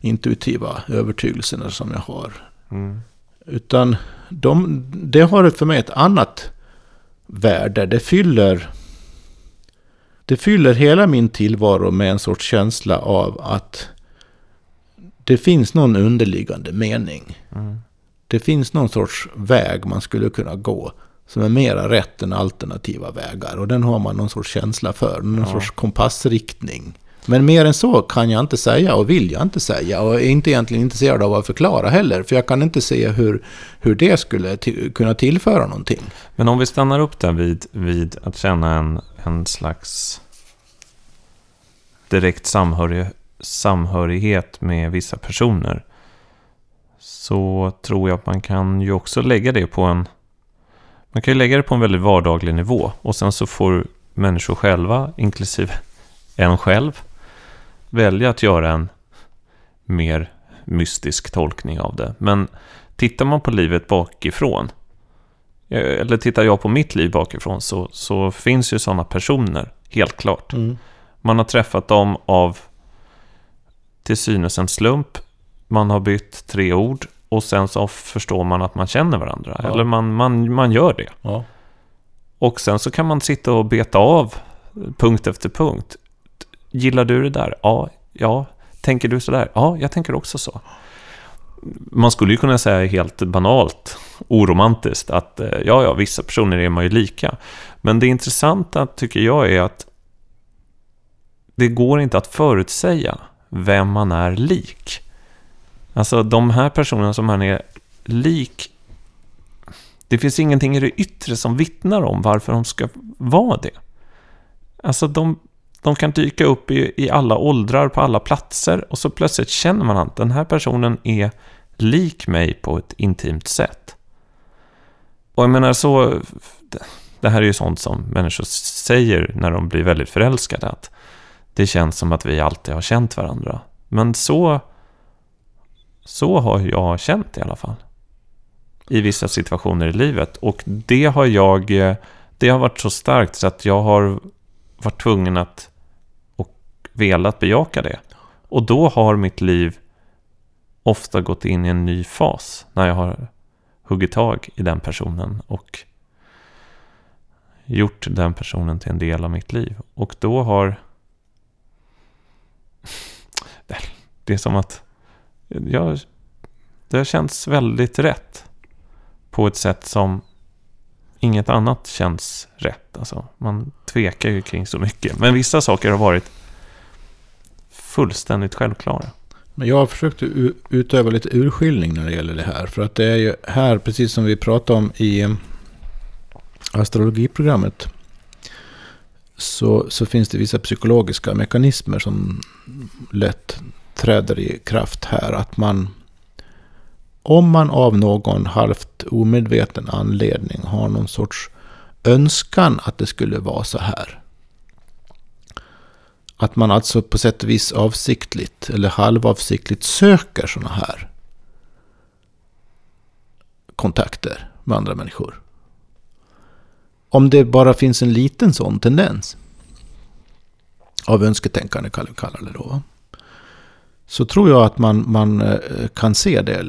intuitiva övertygelserna som jag har. Mm. Utan de, det har för mig ett annat värde. Det fyller, det fyller hela min tillvaro med en sorts känsla av att det finns någon underliggande mening. Mm. Det finns någon sorts väg man skulle kunna gå som är mera rätt än alternativa vägar. Och den har man någon sorts känsla för, någon Ja. sorts kompassriktning. Men mer än så kan jag inte säga och vill jag inte säga och är inte egentligen intresserad av att förklara heller. För jag kan inte se hur, hur det skulle kunna tillföra någonting. Men om vi stannar upp där vid, vid att känna en, en slags direkt samhörig, samhörighet med vissa personer. Så tror jag att man kan ju också lägga det på en... Man kan ju lägga det på en väldigt vardaglig nivå. Och sen så får människor själva, inklusive en själv, välja att göra en mer mystisk tolkning av det. Men tittar man på livet bakifrån Eh, eller tittar jag på mitt liv bakifrån så, så finns ju sådana personer, helt klart. Man har träffat dem av till synes en slump. Man har bytt tre ord och sen så förstår man att man känner varandra. Ja. Eller man, man, man gör det. Ja. Och sen så kan man sitta och beta av punkt efter punkt. Gillar du det där? Ja. Ja. Tänker du sådär? Ja, jag tänker också så. Man skulle ju kunna säga helt banalt, oromantiskt, att eh, ja, ja, vissa personer är man ju lika. Men det intressanta tycker jag är att det går inte att förutsäga vem man är lik. Alltså de här personerna som man är lik, det finns ingenting i det yttre som vittnar om varför de ska vara det. Alltså de, de kan dyka upp i, i alla åldrar, på alla platser och så plötsligt känner man att den här personen är lik mig på ett intimt sätt. Och jag menar så, det här är ju sånt som människor säger när de blir väldigt förälskade, att det känns som att vi alltid har känt varandra. Men så, så har jag känt i alla fall. I vissa situationer i livet. Och det har jag, det har varit så starkt så att jag har varit tvungen att och velat bejaka det. Och då har mitt liv ofta gått in i en ny fas när jag har huggit tag i den personen och gjort den personen till en del av mitt liv. Och då har... Det är som att... Jag, det har känts väldigt rätt. På ett sätt som inget annat känns rätt. Alltså, man tvekar ju kring så mycket. Men vissa saker har varit fullständigt självklara. Men jag har försökt utöva lite urskiljning när det gäller det här. För att det är ju här, precis som vi pratade om i eh, astrologiprogrammet, så, så finns det vissa psykologiska mekanismer som lätt träder i kraft här. Att man, om man av någon halvt omedveten anledning har någon sorts önskan att det skulle vara så här. Att man alltså på sätt och vis avsiktligt eller halvavsiktligt söker sådana här kontakter med andra människor. Om det bara finns en liten sån tendens av önsketänkande, kan vi kalla det då. Så tror jag att man, man eh, kan se det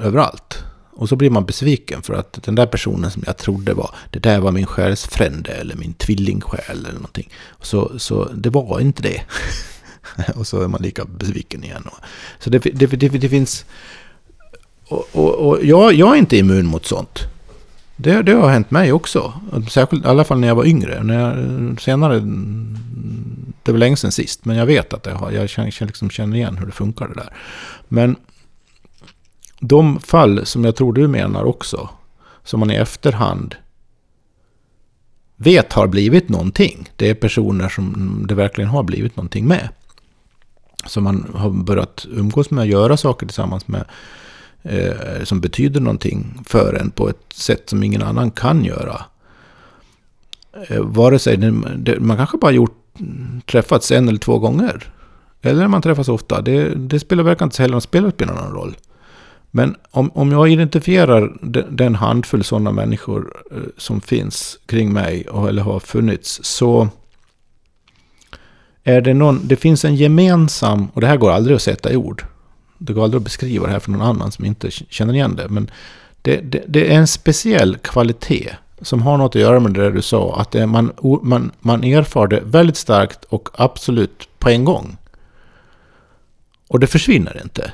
överallt. Och så blir man besviken för att den där personen som jag trodde var, det där var min själsfrände eller min tvillingsjäl eller någonting. Så, så det var inte det. och så är man lika besviken igen. Så det, det, det, det finns... Och, och, och jag, jag är inte immun mot sånt. Det, det har hänt mig också. Särskilt, I alla fall när jag var yngre. När jag, senare, det var länge sedan sist. Men jag vet att det har, jag känner, liksom känner igen hur det funkar det där. Men de fall som jag tror du menar också, som man i efterhand vet har blivit någonting. Det är personer som det verkligen har blivit någonting med. Som man har börjat umgås med, göra saker tillsammans med. Eh, som betyder någonting för en på ett sätt som ingen annan kan göra. Eh, vare sig det, man kanske bara gjort, träffats en eller två gånger. Eller man träffas ofta. Det, det spelar verkligen inte heller spelar någon roll. Men om, om jag identifierar den handfull sådana människor eh, som finns kring mig eller har funnits så är det någon, det finns en gemensam, och det här går aldrig att sätta i ord. Det går aldrig att beskriva det här för någon annan som inte känner igen det. Men det, det, det är en speciell kvalitet som har något att göra med det du sa. Att det, man, man, man erfar det väldigt starkt och absolut på en gång. Och det försvinner inte.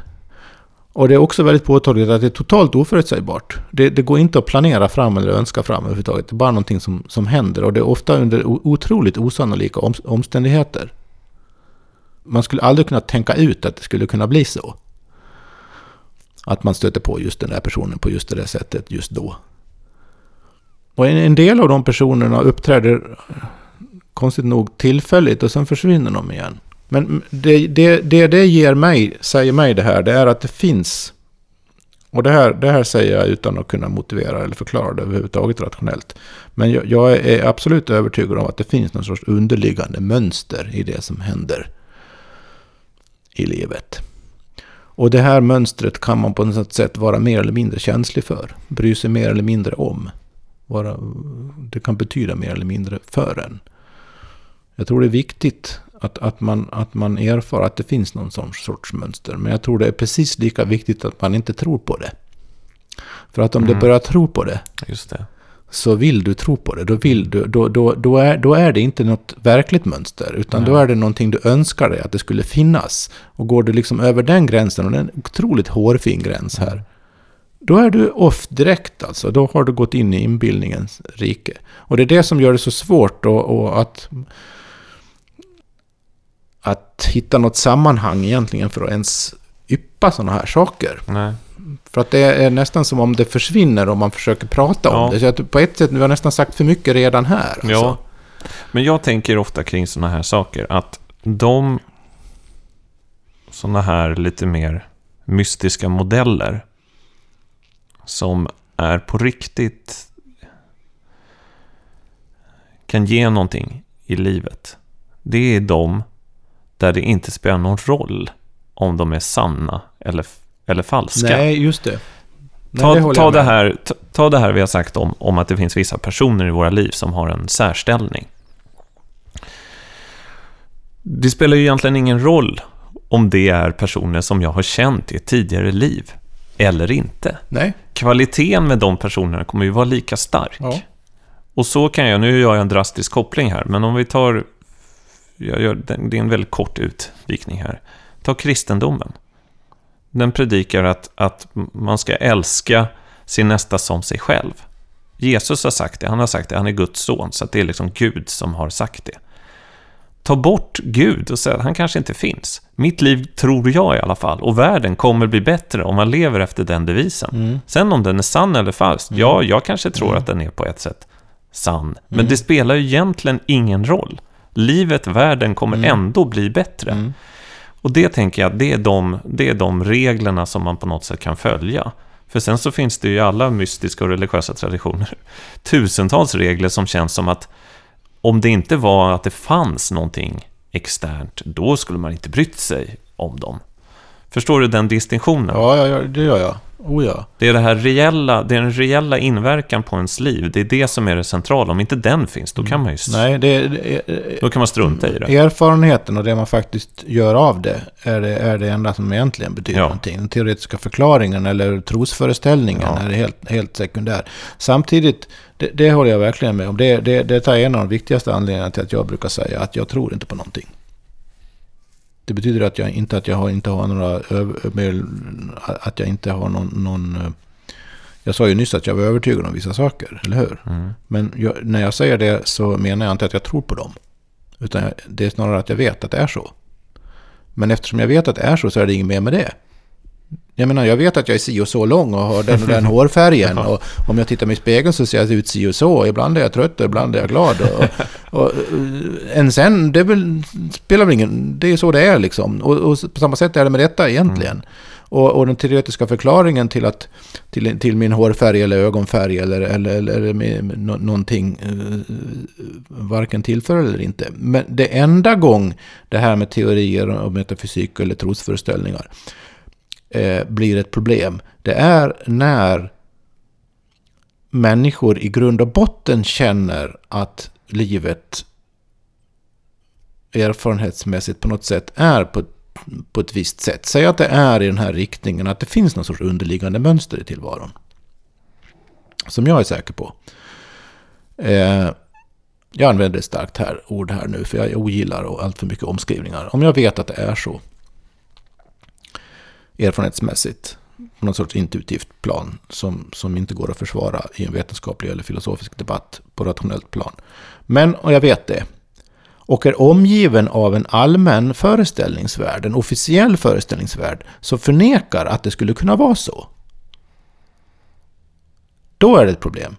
Och det är också väldigt påtagligt att det är totalt oförutsägbart. Det, det, går inte att planera fram eller önska fram överhuvudtaget. Det är bara någonting som, som händer och det är ofta under otroligt osannolika omständigheter. Man skulle aldrig kunna tänka ut att det skulle kunna bli så. Att man stöter på just den där personen på just det där sättet just då. Och en, en del av de personerna uppträder konstigt nog tillfälligt och sen försvinner de igen. Men det, det, det, det ger mig, säger mig det här, det är att det finns och det här, det här säger jag utan att kunna motivera eller förklara det överhuvudtaget rationellt. Men jag, jag, är absolut övertygad om att det finns någon sorts underliggande mönster i det som händer i livet. Och det här mönstret kan man på något sätt vara mer eller mindre känslig för. Bry sig mer eller mindre om. Vara, det kan betyda mer eller mindre för en. Jag tror det är viktigt att, att, man, att man erfar att det finns någon sån sorts mönster. Men jag tror det är precis lika viktigt att man inte tror på det. För att om mm. du börjar tro på det, det, så vill du tro på det. Då, vill du, då, då, då, är, då är det inte något verkligt mönster, utan mm. då är det någonting du önskar dig att det skulle finnas. Och går du liksom över den gränsen, och det är en otroligt hårfin gräns här, då är du off direkt alltså. Då har du gått in i inbildningens rike. Och det är det som gör det så svårt och, och att att hitta något sammanhang egentligen för att ens yppa sådana här saker. Nej. För att det är nästan som om det försvinner om man försöker prata Ja. om det. Så att på ett sätt, nu har nästan sagt för mycket redan här. Ja. Alltså. Men jag tänker ofta kring sådana här saker att de sådana här lite mer mystiska modeller som är på riktigt kan ge någonting i livet. Det är de där det inte spelar någon roll om de är sanna eller, eller falska. Nej, just det. Nej, Ta, håller ta, det här, ta, ta det här vi har sagt om, om att det finns vissa personer i våra liv som har en särställning. Det spelar ju egentligen ingen roll om det är personer som jag har känt i ett tidigare liv eller inte. Nej. Kvaliteten med de personerna kommer ju vara lika stark. Ja. Och så kan jag, nu gör jag en drastisk koppling här, men om vi tar, jag gör, det är en väldigt kort utvikning här. Ta kristendomen. Den predikar att, att man ska älska sin nästa som sig själv. Jesus har sagt det, han har sagt det, han är Guds son, så det är liksom Gud som har sagt det. Ta bort Gud och säg att han kanske inte finns. Mitt liv tror jag i alla fall, och världen kommer bli bättre om man lever efter den devisen. Mm. Sen om den är sann eller falsk, ja, jag kanske tror att den är på ett sätt sann. Men det spelar ju egentligen ingen roll. Livet, världen kommer ändå bli bättre. Och det tänker jag, det är, de, det är de reglerna som man på något sätt kan följa. För sen så finns det ju i alla mystiska och religiösa traditioner tusentals regler som känns som att om det inte var att det fanns någonting externt, då skulle man inte brytt sig om dem. Förstår du den distinktionen? Ja, ja, ja, det gör jag. Oh ja. Det är det här reella, det är den reella inverkan på ens liv. Det är det som är det centrala. Om inte den finns, då kan man ju Nej, det, det, då kan man strunta i det. erfarenheten och det man faktiskt gör av det är det, är det enda som egentligen betyder Ja. någonting. Den teoretiska förklaringen eller trosföreställningen Ja. är helt, helt sekundär. Samtidigt, det, det håller jag verkligen med om. Det, det, det är en av de viktigaste anledningarna till att jag brukar säga att jag tror inte på någonting. Det betyder att jag inte att jag har, inte har några att jag inte har någon, någon eh, jag sa ju nyss att jag var övertygad om vissa saker, eller hur? Mm. Men jag, när jag säger det så menar jag inte att jag tror på dem. Utan det är snarare att jag vet att det är så. Men eftersom jag vet att det är så så är det inget mer med det. Jag menar, jag vet att jag är si och så lång och har den och den hårfärgen. Och om jag tittar mig i spegeln så ser jag ut si och så. Ibland är jag trött och ibland är jag glad. Och, och, eh, än sen, det väl, spelar väl ingen... Det är så det är liksom. Och, och på samma sätt är det med detta egentligen. Och, och den teoretiska förklaringen till, att, till, till min hårfärg eller ögonfärg eller, eller, eller, någonting eh, varken tillför eller inte. Men det enda gång det här med teorier och metafysik eller trosföreställningar eh, blir ett problem, det är när människor i grund och botten känner att livet erfarenhetsmässigt på något sätt är på, på ett visst sätt. Säg att det är i den här riktningen, att det finns någon sorts underliggande mönster i tillvaron. Som jag är säker på. Eh, jag använder ett starkt här, ord här nu, för jag ogillar allt för mycket omskrivningar. Om jag vet att det är så, erfarenhetsmässigt, på något sorts intuitivt plan, som, som inte går att försvara i en vetenskaplig eller filosofisk debatt på rationellt plan. Men, och jag vet det, och är omgiven av en allmän föreställningsvärld, en officiell föreställningsvärld, som förnekar att det skulle kunna vara så. Då är det ett problem.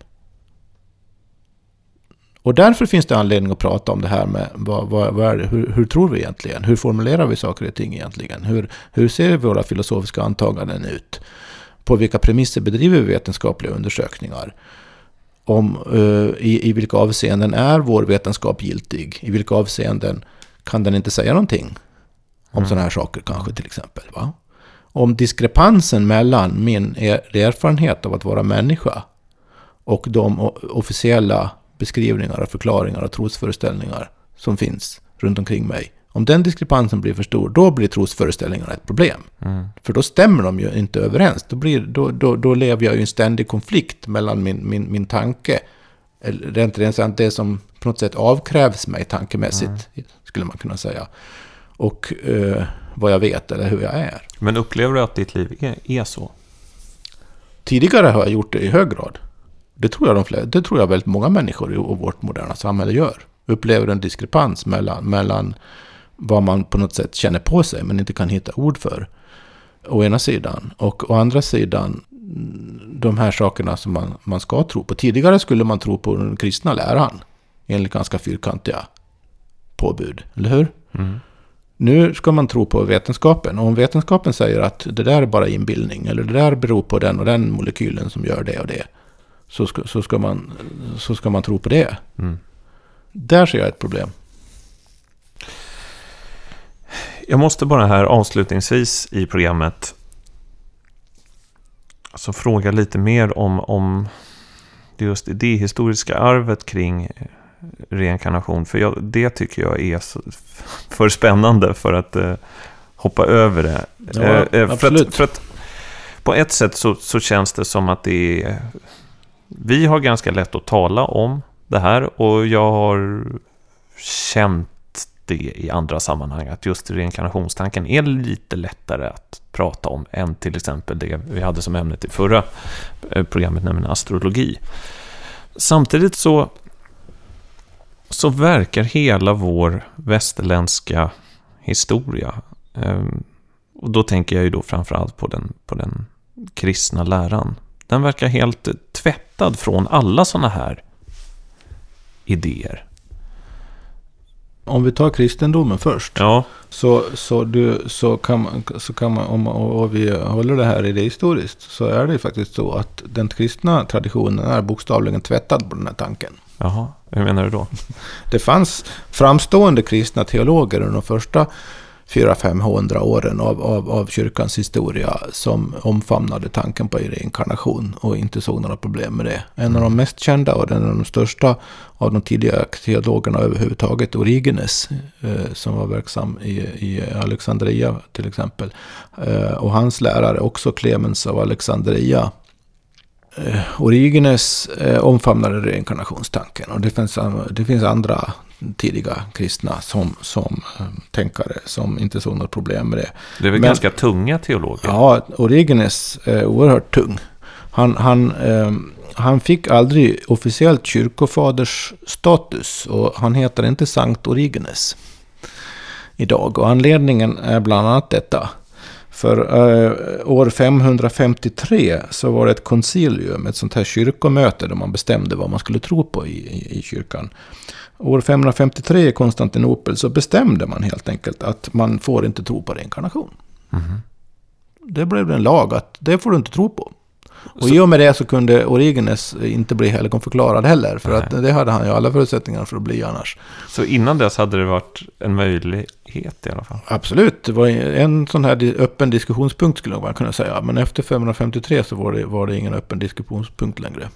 Och därför finns det anledning att prata om det här med vad, vad, vad det, hur, hur tror vi egentligen? Hur formulerar vi saker och ting egentligen? Hur, hur ser våra filosofiska antaganden ut? På vilka premisser bedriver vi vetenskapliga undersökningar? Om, eh, i, I vilka avseenden är vår vetenskap giltig? I vilka avseenden kan den inte säga någonting? Om Mm. sådana här saker kanske till exempel. Va? Om diskrepansen mellan min er, erfarenhet av att vara människa och de officiella beskrivningar och förklaringar och trosföreställningar som finns runt omkring mig. Om den diskrepansen blir för stor, då blir trosföreställningarna ett problem. Mm. För då stämmer de ju inte överens. Då, blir, då, då, då lever jag i en ständig konflikt mellan min, min, min tanke, rent rent sant det som på något sätt avkrävs mig tankemässigt, skulle man kunna säga, och eh, vad jag vet eller hur jag är. Men upplever du att ditt liv är, är så? Tidigare har jag gjort det i hög grad. Det tror jag, de flesta, det tror jag väldigt många människor i vårt moderna samhälle gör. Upplever en diskrepans mellan, mellan vad man på något sätt känner på sig men inte kan hitta ord för. Å ena sidan. Och å andra sidan de här sakerna som man, man ska tro på. Tidigare skulle man tro på den kristna läran. Enligt ganska fyrkantiga påbud. Eller hur? Mm. Nu ska man tro på vetenskapen. Och om vetenskapen säger att det där är bara inbildning. Eller det där beror på den och den molekylen som gör det och det. Så ska, så ska, man, så ska man tro på det. Mm. Där ser jag ett problem. Jag måste bara här avslutningsvis i programmet alltså fråga lite mer om, om det just idéhistoriska arvet kring reinkarnation. För jag, det tycker jag är för spännande för att eh, hoppa över det. Ja, Eh, eh, för, absolut. att, för att på ett sätt så, så känns det som att det är... Vi har ganska lätt att tala om det här och jag har känt det i andra sammanhang. Att just reinkarnationstanken är lite lättare att prata om än till exempel det vi hade som ämne till förra eh, programmet, nämligen astrologi. Samtidigt så, så verkar hela vår västerländska historia, ehm, och då tänker jag ju då framförallt på den, på den kristna läran, den verkar helt tvättad från alla sådana här idéer. Om vi tar kristendomen först. Ja, Så, så, du, så, kan man, så kan man, om och vi håller det här idéhistoriskt, så är det ju faktiskt så att den kristna traditionen är bokstavligen tvättad på den här tanken. jaha, hur menar du då? Det fanns framstående kristna teologer under de första 400-500 åren av, av, av kyrkans historia som omfamnade tanken på reinkarnation och inte såg några problem med det. En av de mest kända och en av de största av de tidiga teologerna överhuvudtaget, Origenes, eh, som var verksam i, i Alexandria till exempel. Eh, och hans lärare också Clemens av Alexandria. Eh, Origenes eh, omfamnade reinkarnationstanken och det finns, det finns andra tidiga kristna som, som eh, tänkare som inte såg något problem med det. Det är väl Men- ganska tunga teologer? Ja, Origenes är oerhört tung. Han, han, eh, han fick aldrig officiellt kyrkofaders status och han heter inte Sankt Origenes idag. Och anledningen är bland annat detta. För eh, år 553 så var det ett koncilium, ett sånt här kyrkomöte där man bestämde vad man skulle tro på i, i, i kyrkan. År 553 i Konstantinopel så bestämde man helt enkelt att man får inte tro på reinkarnation. Mhm. Det blev en lag att det får du inte tro på. Och Så- i och med det så kunde Origenes inte bli helgonförklarad heller. För Nej. att det hade han ju alla förutsättningar för att bli annars. Så innan dess hade det varit en möjlighet i alla fall? Absolut, det var en sån här öppen diskussionspunkt skulle man kunna säga. Men efter 553 så var det, var det ingen öppen diskussionspunkt längre.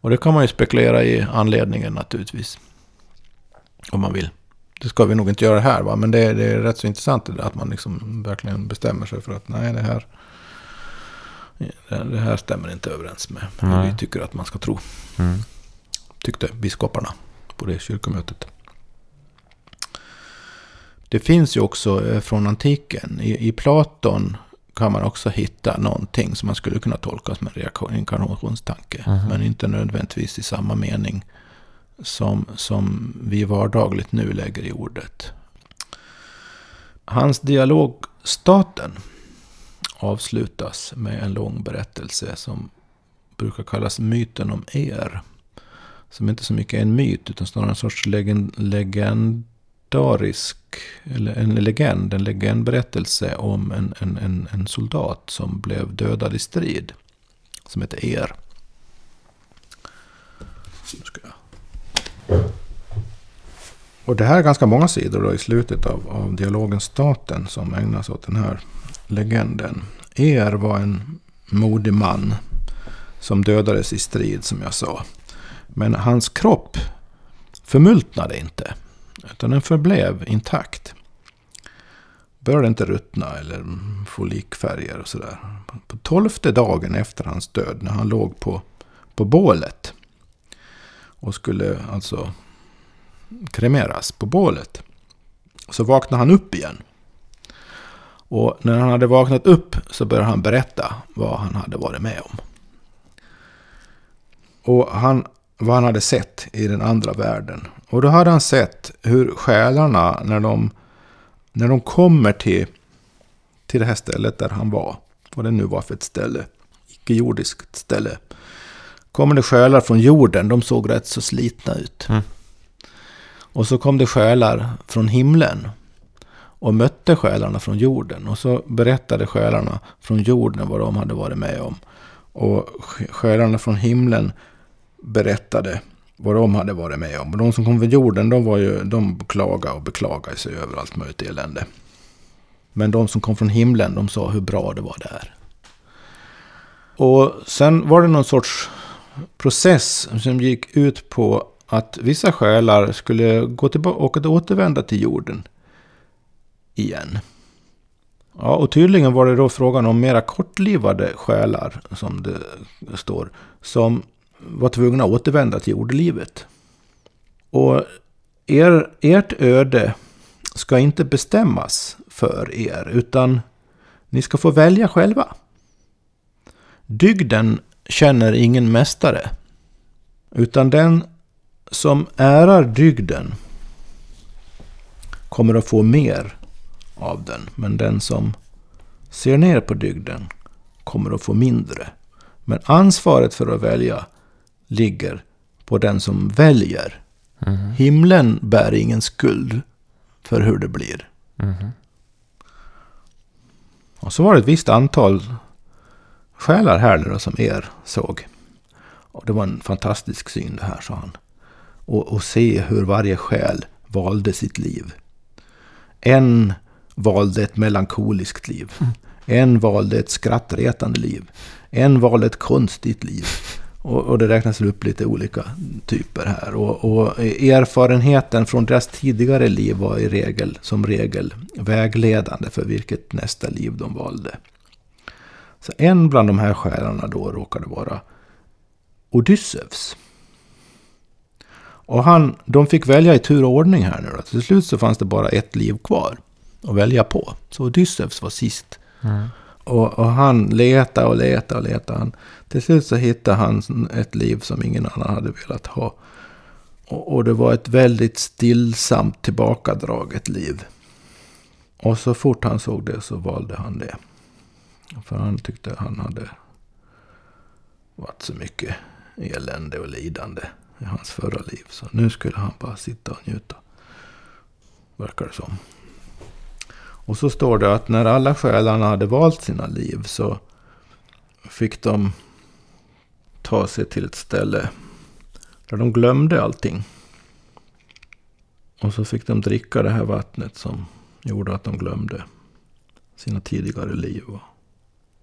Och det kan man ju spekulera i anledningen naturligtvis. Om man vill. Det ska vi nog inte göra här va. Men det, det är rätt så intressant att man liksom verkligen bestämmer sig för att nej det här. Det här stämmer inte överens med Nej. vi tycker att man ska tro. Mm. Tyckte biskoparna på det kyrkomötet. Det finns ju också eh, från antiken. I, I Platon kan man också hitta någonting som man skulle kunna tolka som en reinkarnationstanke. Mhm. Men inte nödvändigtvis i samma mening som, som vi vardagligt nu lägger i ordet. Hans dialog Staten avslutas med en lång berättelse som brukar kallas myten om er. Som inte så mycket är en myt utan snarare en sorts legend, legendarisk, eller en legend, en legendberättelse om en, en, en, en soldat som blev dödad i strid. Som heter Er. Och det här är ganska många sidor då i slutet av, av dialogen Staten som ägnas åt den här legenden. Er var en modig man som dödades i strid som jag sa. Men hans kropp förmultnade inte. Utan den förblev intakt. Började inte ruttna eller få likfärger och sådär. På tolfte dagen efter hans död när han låg på, på bålet. Och skulle alltså kremeras på bålet. Så vaknade han upp igen. Och när han hade vaknat upp så började han berätta vad han hade varit med om. Och han, vad han hade sett i den andra världen. Och då hade han sett hur själarna när de när de kommer till, till det här stället där han var, vad det nu var för ett ställe, icke-jordiskt ställe, kommer det själar från jorden, de såg rätt så slitna ut. Mm. Och så kom det själar från himlen och mötte själarna från jorden. Och så berättade själarna från jorden vad de hade varit med om. Och själarna från himlen berättade vad de hade varit med om. Och de som kom från jorden, de, var ju, de klagade och beklagade sig över allt möjligt elände. Men de som kom från himlen, de sa hur bra det var där. Och sen var det någon sorts process som gick ut på att vissa själar skulle gå tillbaka och återvända till jorden igen. Ja, och tydligen var det då frågan om mera kortlivade själar, som det står, som var tvungna att återvända till jordelivet. Och er, ert öde ska inte bestämmas för er, utan ni ska få välja själva. Dygden känner ingen mästare, utan den som ärar dygden kommer att få mer av den. Men den som ser ner på dygden kommer att få mindre. Men ansvaret för att välja ligger på den som väljer. Mm. Himlen bär ingen skuld för hur det blir. Mm. Och så var det ett visst antal själar här då, som er såg. Och det var en fantastisk syn det här, sa han. Och, och se hur varje själ valde sitt liv. En valde ett melankoliskt liv. En valde ett skrattretande liv. En valde ett konstigt liv. Och, och det räknas upp lite olika typer här. Och, och, erfarenheten från deras tidigare liv var i regel, som regel vägledande för vilket nästa liv de valde. Så en bland de här själarna då råkade vara Odysseus. Och han, de fick välja i tur och ordning här nu då. Till slut så fanns det bara ett liv kvar att välja på. Så Odysseus var sist. Mm. Och, och, han letade och letade och letade. Han, till slut så hittade han ett liv som ingen annan hade velat ha. Och, och det var ett väldigt stillsamt tillbakadraget liv. Och så fort han såg det så valde han det. För han tyckte han hade varit så mycket elände och lidande i hans förra liv. Så nu skulle han bara sitta och njuta. Verkar det som. Och så står det att när alla själarna hade valt sina liv så fick de ta sig till ett ställe där de glömde allting. Och så fick de dricka det här vattnet som gjorde att de glömde sina tidigare liv och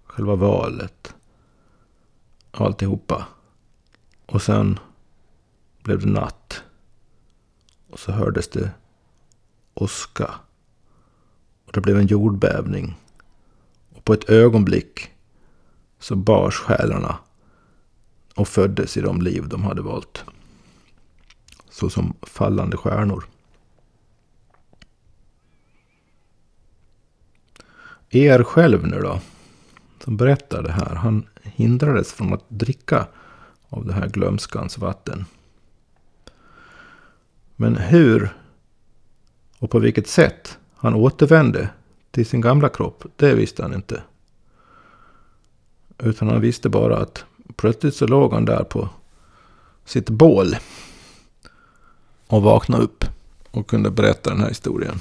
själva valet. Alltihopa. Och sen blev det natt. Och så hördes det åska det blev en jordbävning. Och på ett ögonblick så bars själarna och föddes i de liv de hade valt. Så som fallande stjärnor. Er själv nu då, som berättar det här, han hindrades från att dricka av det här glömskans vatten. Men hur och på vilket sätt han återvände till sin gamla kropp. Det visste han inte. Utan han visste bara att plötsligt så låg han där på sitt bål. Och vaknade upp. Och kunde berätta den här historien.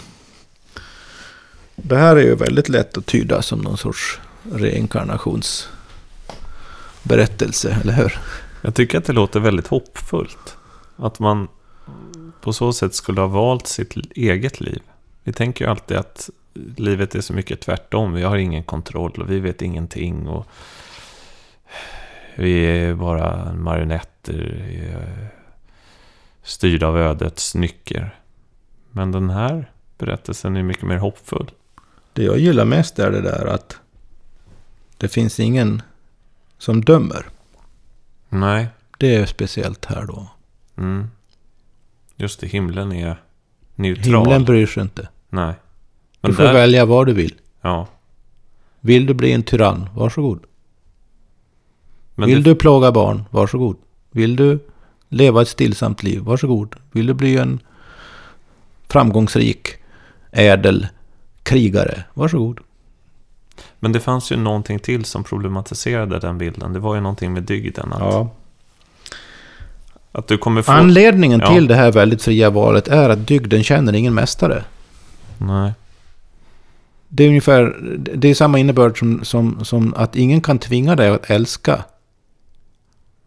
Det här är ju väldigt lätt att tyda som någon sorts reinkarnationsberättelse, eller hur? Jag tycker att det låter väldigt hoppfullt. Att man på så sätt skulle ha valt sitt eget liv. Vi tänker ju alltid att livet är så mycket tvärtom. Vi har ingen kontroll och vi vet ingenting. Och vi är bara marionetter styrda av ödets nycker. Men den här berättelsen är mycket mer hoppfull. Det jag gillar mest är det där att det finns ingen som dömer. Nej. Det är speciellt här då. Mm. Just det, himlen är neutral. Himlen bryr sig inte. Nej. Men du får där... välja vad du vill. Ja. Vill du bli en tyrann? Varsågod. Men vill det... du plåga barn? Varsågod. Vill du leva ett stillsamt liv? Varsågod. Vill du bli en framgångsrik, ädel krigare. Varsågod. Men det fanns ju någonting till som problematiserade den bilden. Det var ju någonting med dygden. Att, Ja. att du kommer få... Anledningen Ja. till det här väldigt fria valet är att dygden känner ingen mästare. Nej. Det är ungefär, det är samma innebörd som, som, som att ingen kan tvinga dig att älska.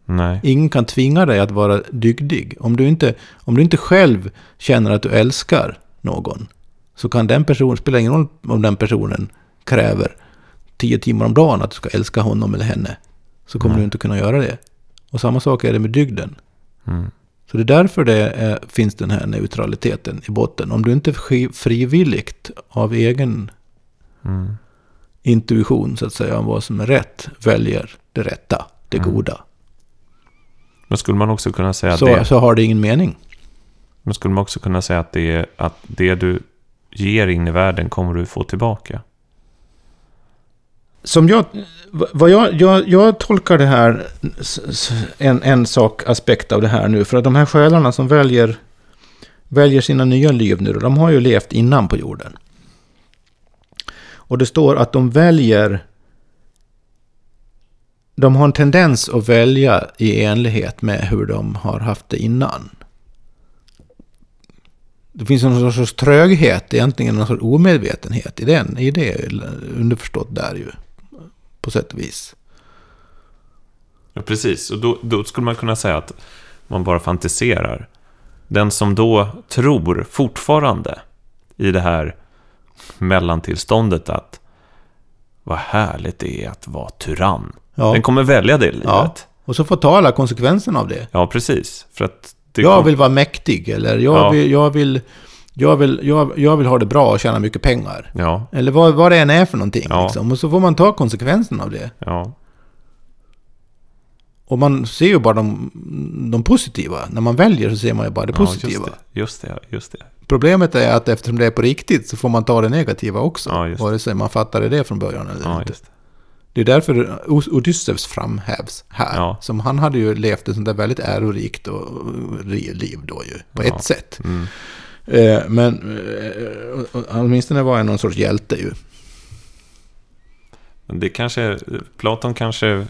Nej. Ingen kan tvinga dig att vara dygdig. Om du inte, om du inte själv känner att du älskar någon, så kan den personen, spelar ingen roll om den personen kräver tio timmar om dagen att du ska älska honom eller henne, så kommer Nej. du inte kunna göra det. Och samma sak är det med dygden. Mm. Så det är därför det är, finns den här neutraliteten i botten. Om du inte fri- frivilligt av egen Mm. intuition så att säga om vad som är rätt väljer det rätta, det Mm. goda. Men skulle man också kunna säga Så, det... så har det ingen mening. Men skulle man också kunna säga att det, att det du ger in i världen kommer du få tillbaka? Som jag, vad jag, jag, jag tolkar det här, en, en sak, aspekt av det här nu, för att de här själarna som väljer, väljer sina nya liv nu, de har ju levt innan på jorden. Och det står att de väljer, de har en tendens att välja i enlighet med hur de har haft det innan. Det finns någon sorts tröghet, egentligen någon sorts omedvetenhet i, den, i det underförstått där ju på sätt och vis. Ja, precis. Och då, då skulle man kunna säga att man bara fantiserar. Den som då tror fortfarande i det här mellantillståndet att vad härligt det är att vara tyrann. Ja. Den kommer välja det livet. Ja. Och så får ta alla konsekvenserna av det. Ja, precis. För att Jag kom- vill vara mäktig, eller jag, Ja. vill, jag, vill, jag, vill, jag, jag vill ha det bra och tjäna mycket pengar. Ja, Eller vad, vad det än är för någonting. Ja. Liksom. Och så får man ta konsekvenserna av det. ja, Och man ser ju bara de, de positiva. När man väljer så ser man ju bara det ja positiva. just det. Just det, just det. Problemet är att eftersom det är på riktigt så får man ta det negativa också. Ja, vare sig man fattade det från början eller Ja, inte. det. Det är därför Odysseus framhävs här. Ja. Som han hade ju levt ett sånt där väldigt ärorikt och liv då ju. På Ja. ett sätt. Mm. Eh, men eh, åtminstone var han någon sorts hjälte ju. Det kanske, Platon kanske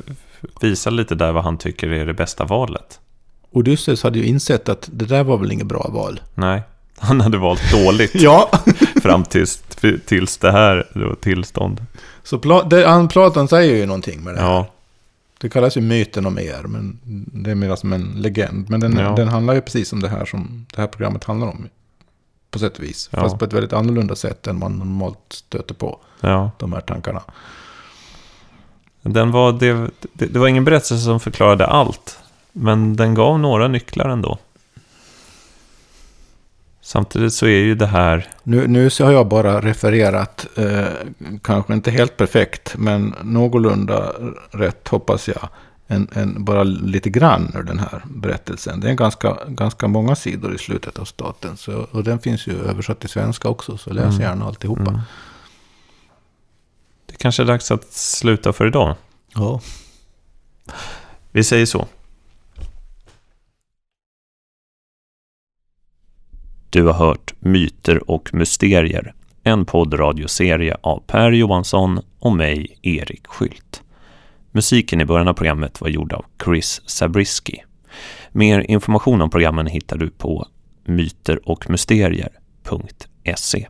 visar lite där vad han tycker är det bästa valet. Odysseus hade ju insett att det där var väl inget bra val. Nej, han hade valt dåligt Ja. fram tills, tills det här då, tillstånd. Så Pla- det, Platon säger ju någonting med det här. Ja, Det kallas ju myten om er, men det är mer som en legend. Men den, Ja. den handlar ju precis om det här som det här programmet handlar om. På sätt och vis. Ja. Fast på ett väldigt annorlunda sätt än man normalt stöter på. ja. De här tankarna. Den var, det, det, det var ingen berättelse som förklarade allt. Men den gav några nycklar ändå. Samtidigt så är ju det här... Nu, nu så har jag bara refererat, eh, kanske inte helt perfekt, men någorlunda rätt hoppas jag. En, en, bara lite grann ur den här berättelsen. Det är ganska, ganska många sidor i slutet av staten. Så, och den finns ju översatt till svenska också, så läs Mm. gärna alltihopa. Mm. Det kanske är dags att sluta för idag. Ja. Vi säger så. Du har hört Myter och mysterier, en poddradioserie av Per Johansson och mig, Erik Skylt. Musiken i början av programmet var gjord av Chris Zabriskie. Mer information om programmen hittar du på myterochmysterier.se.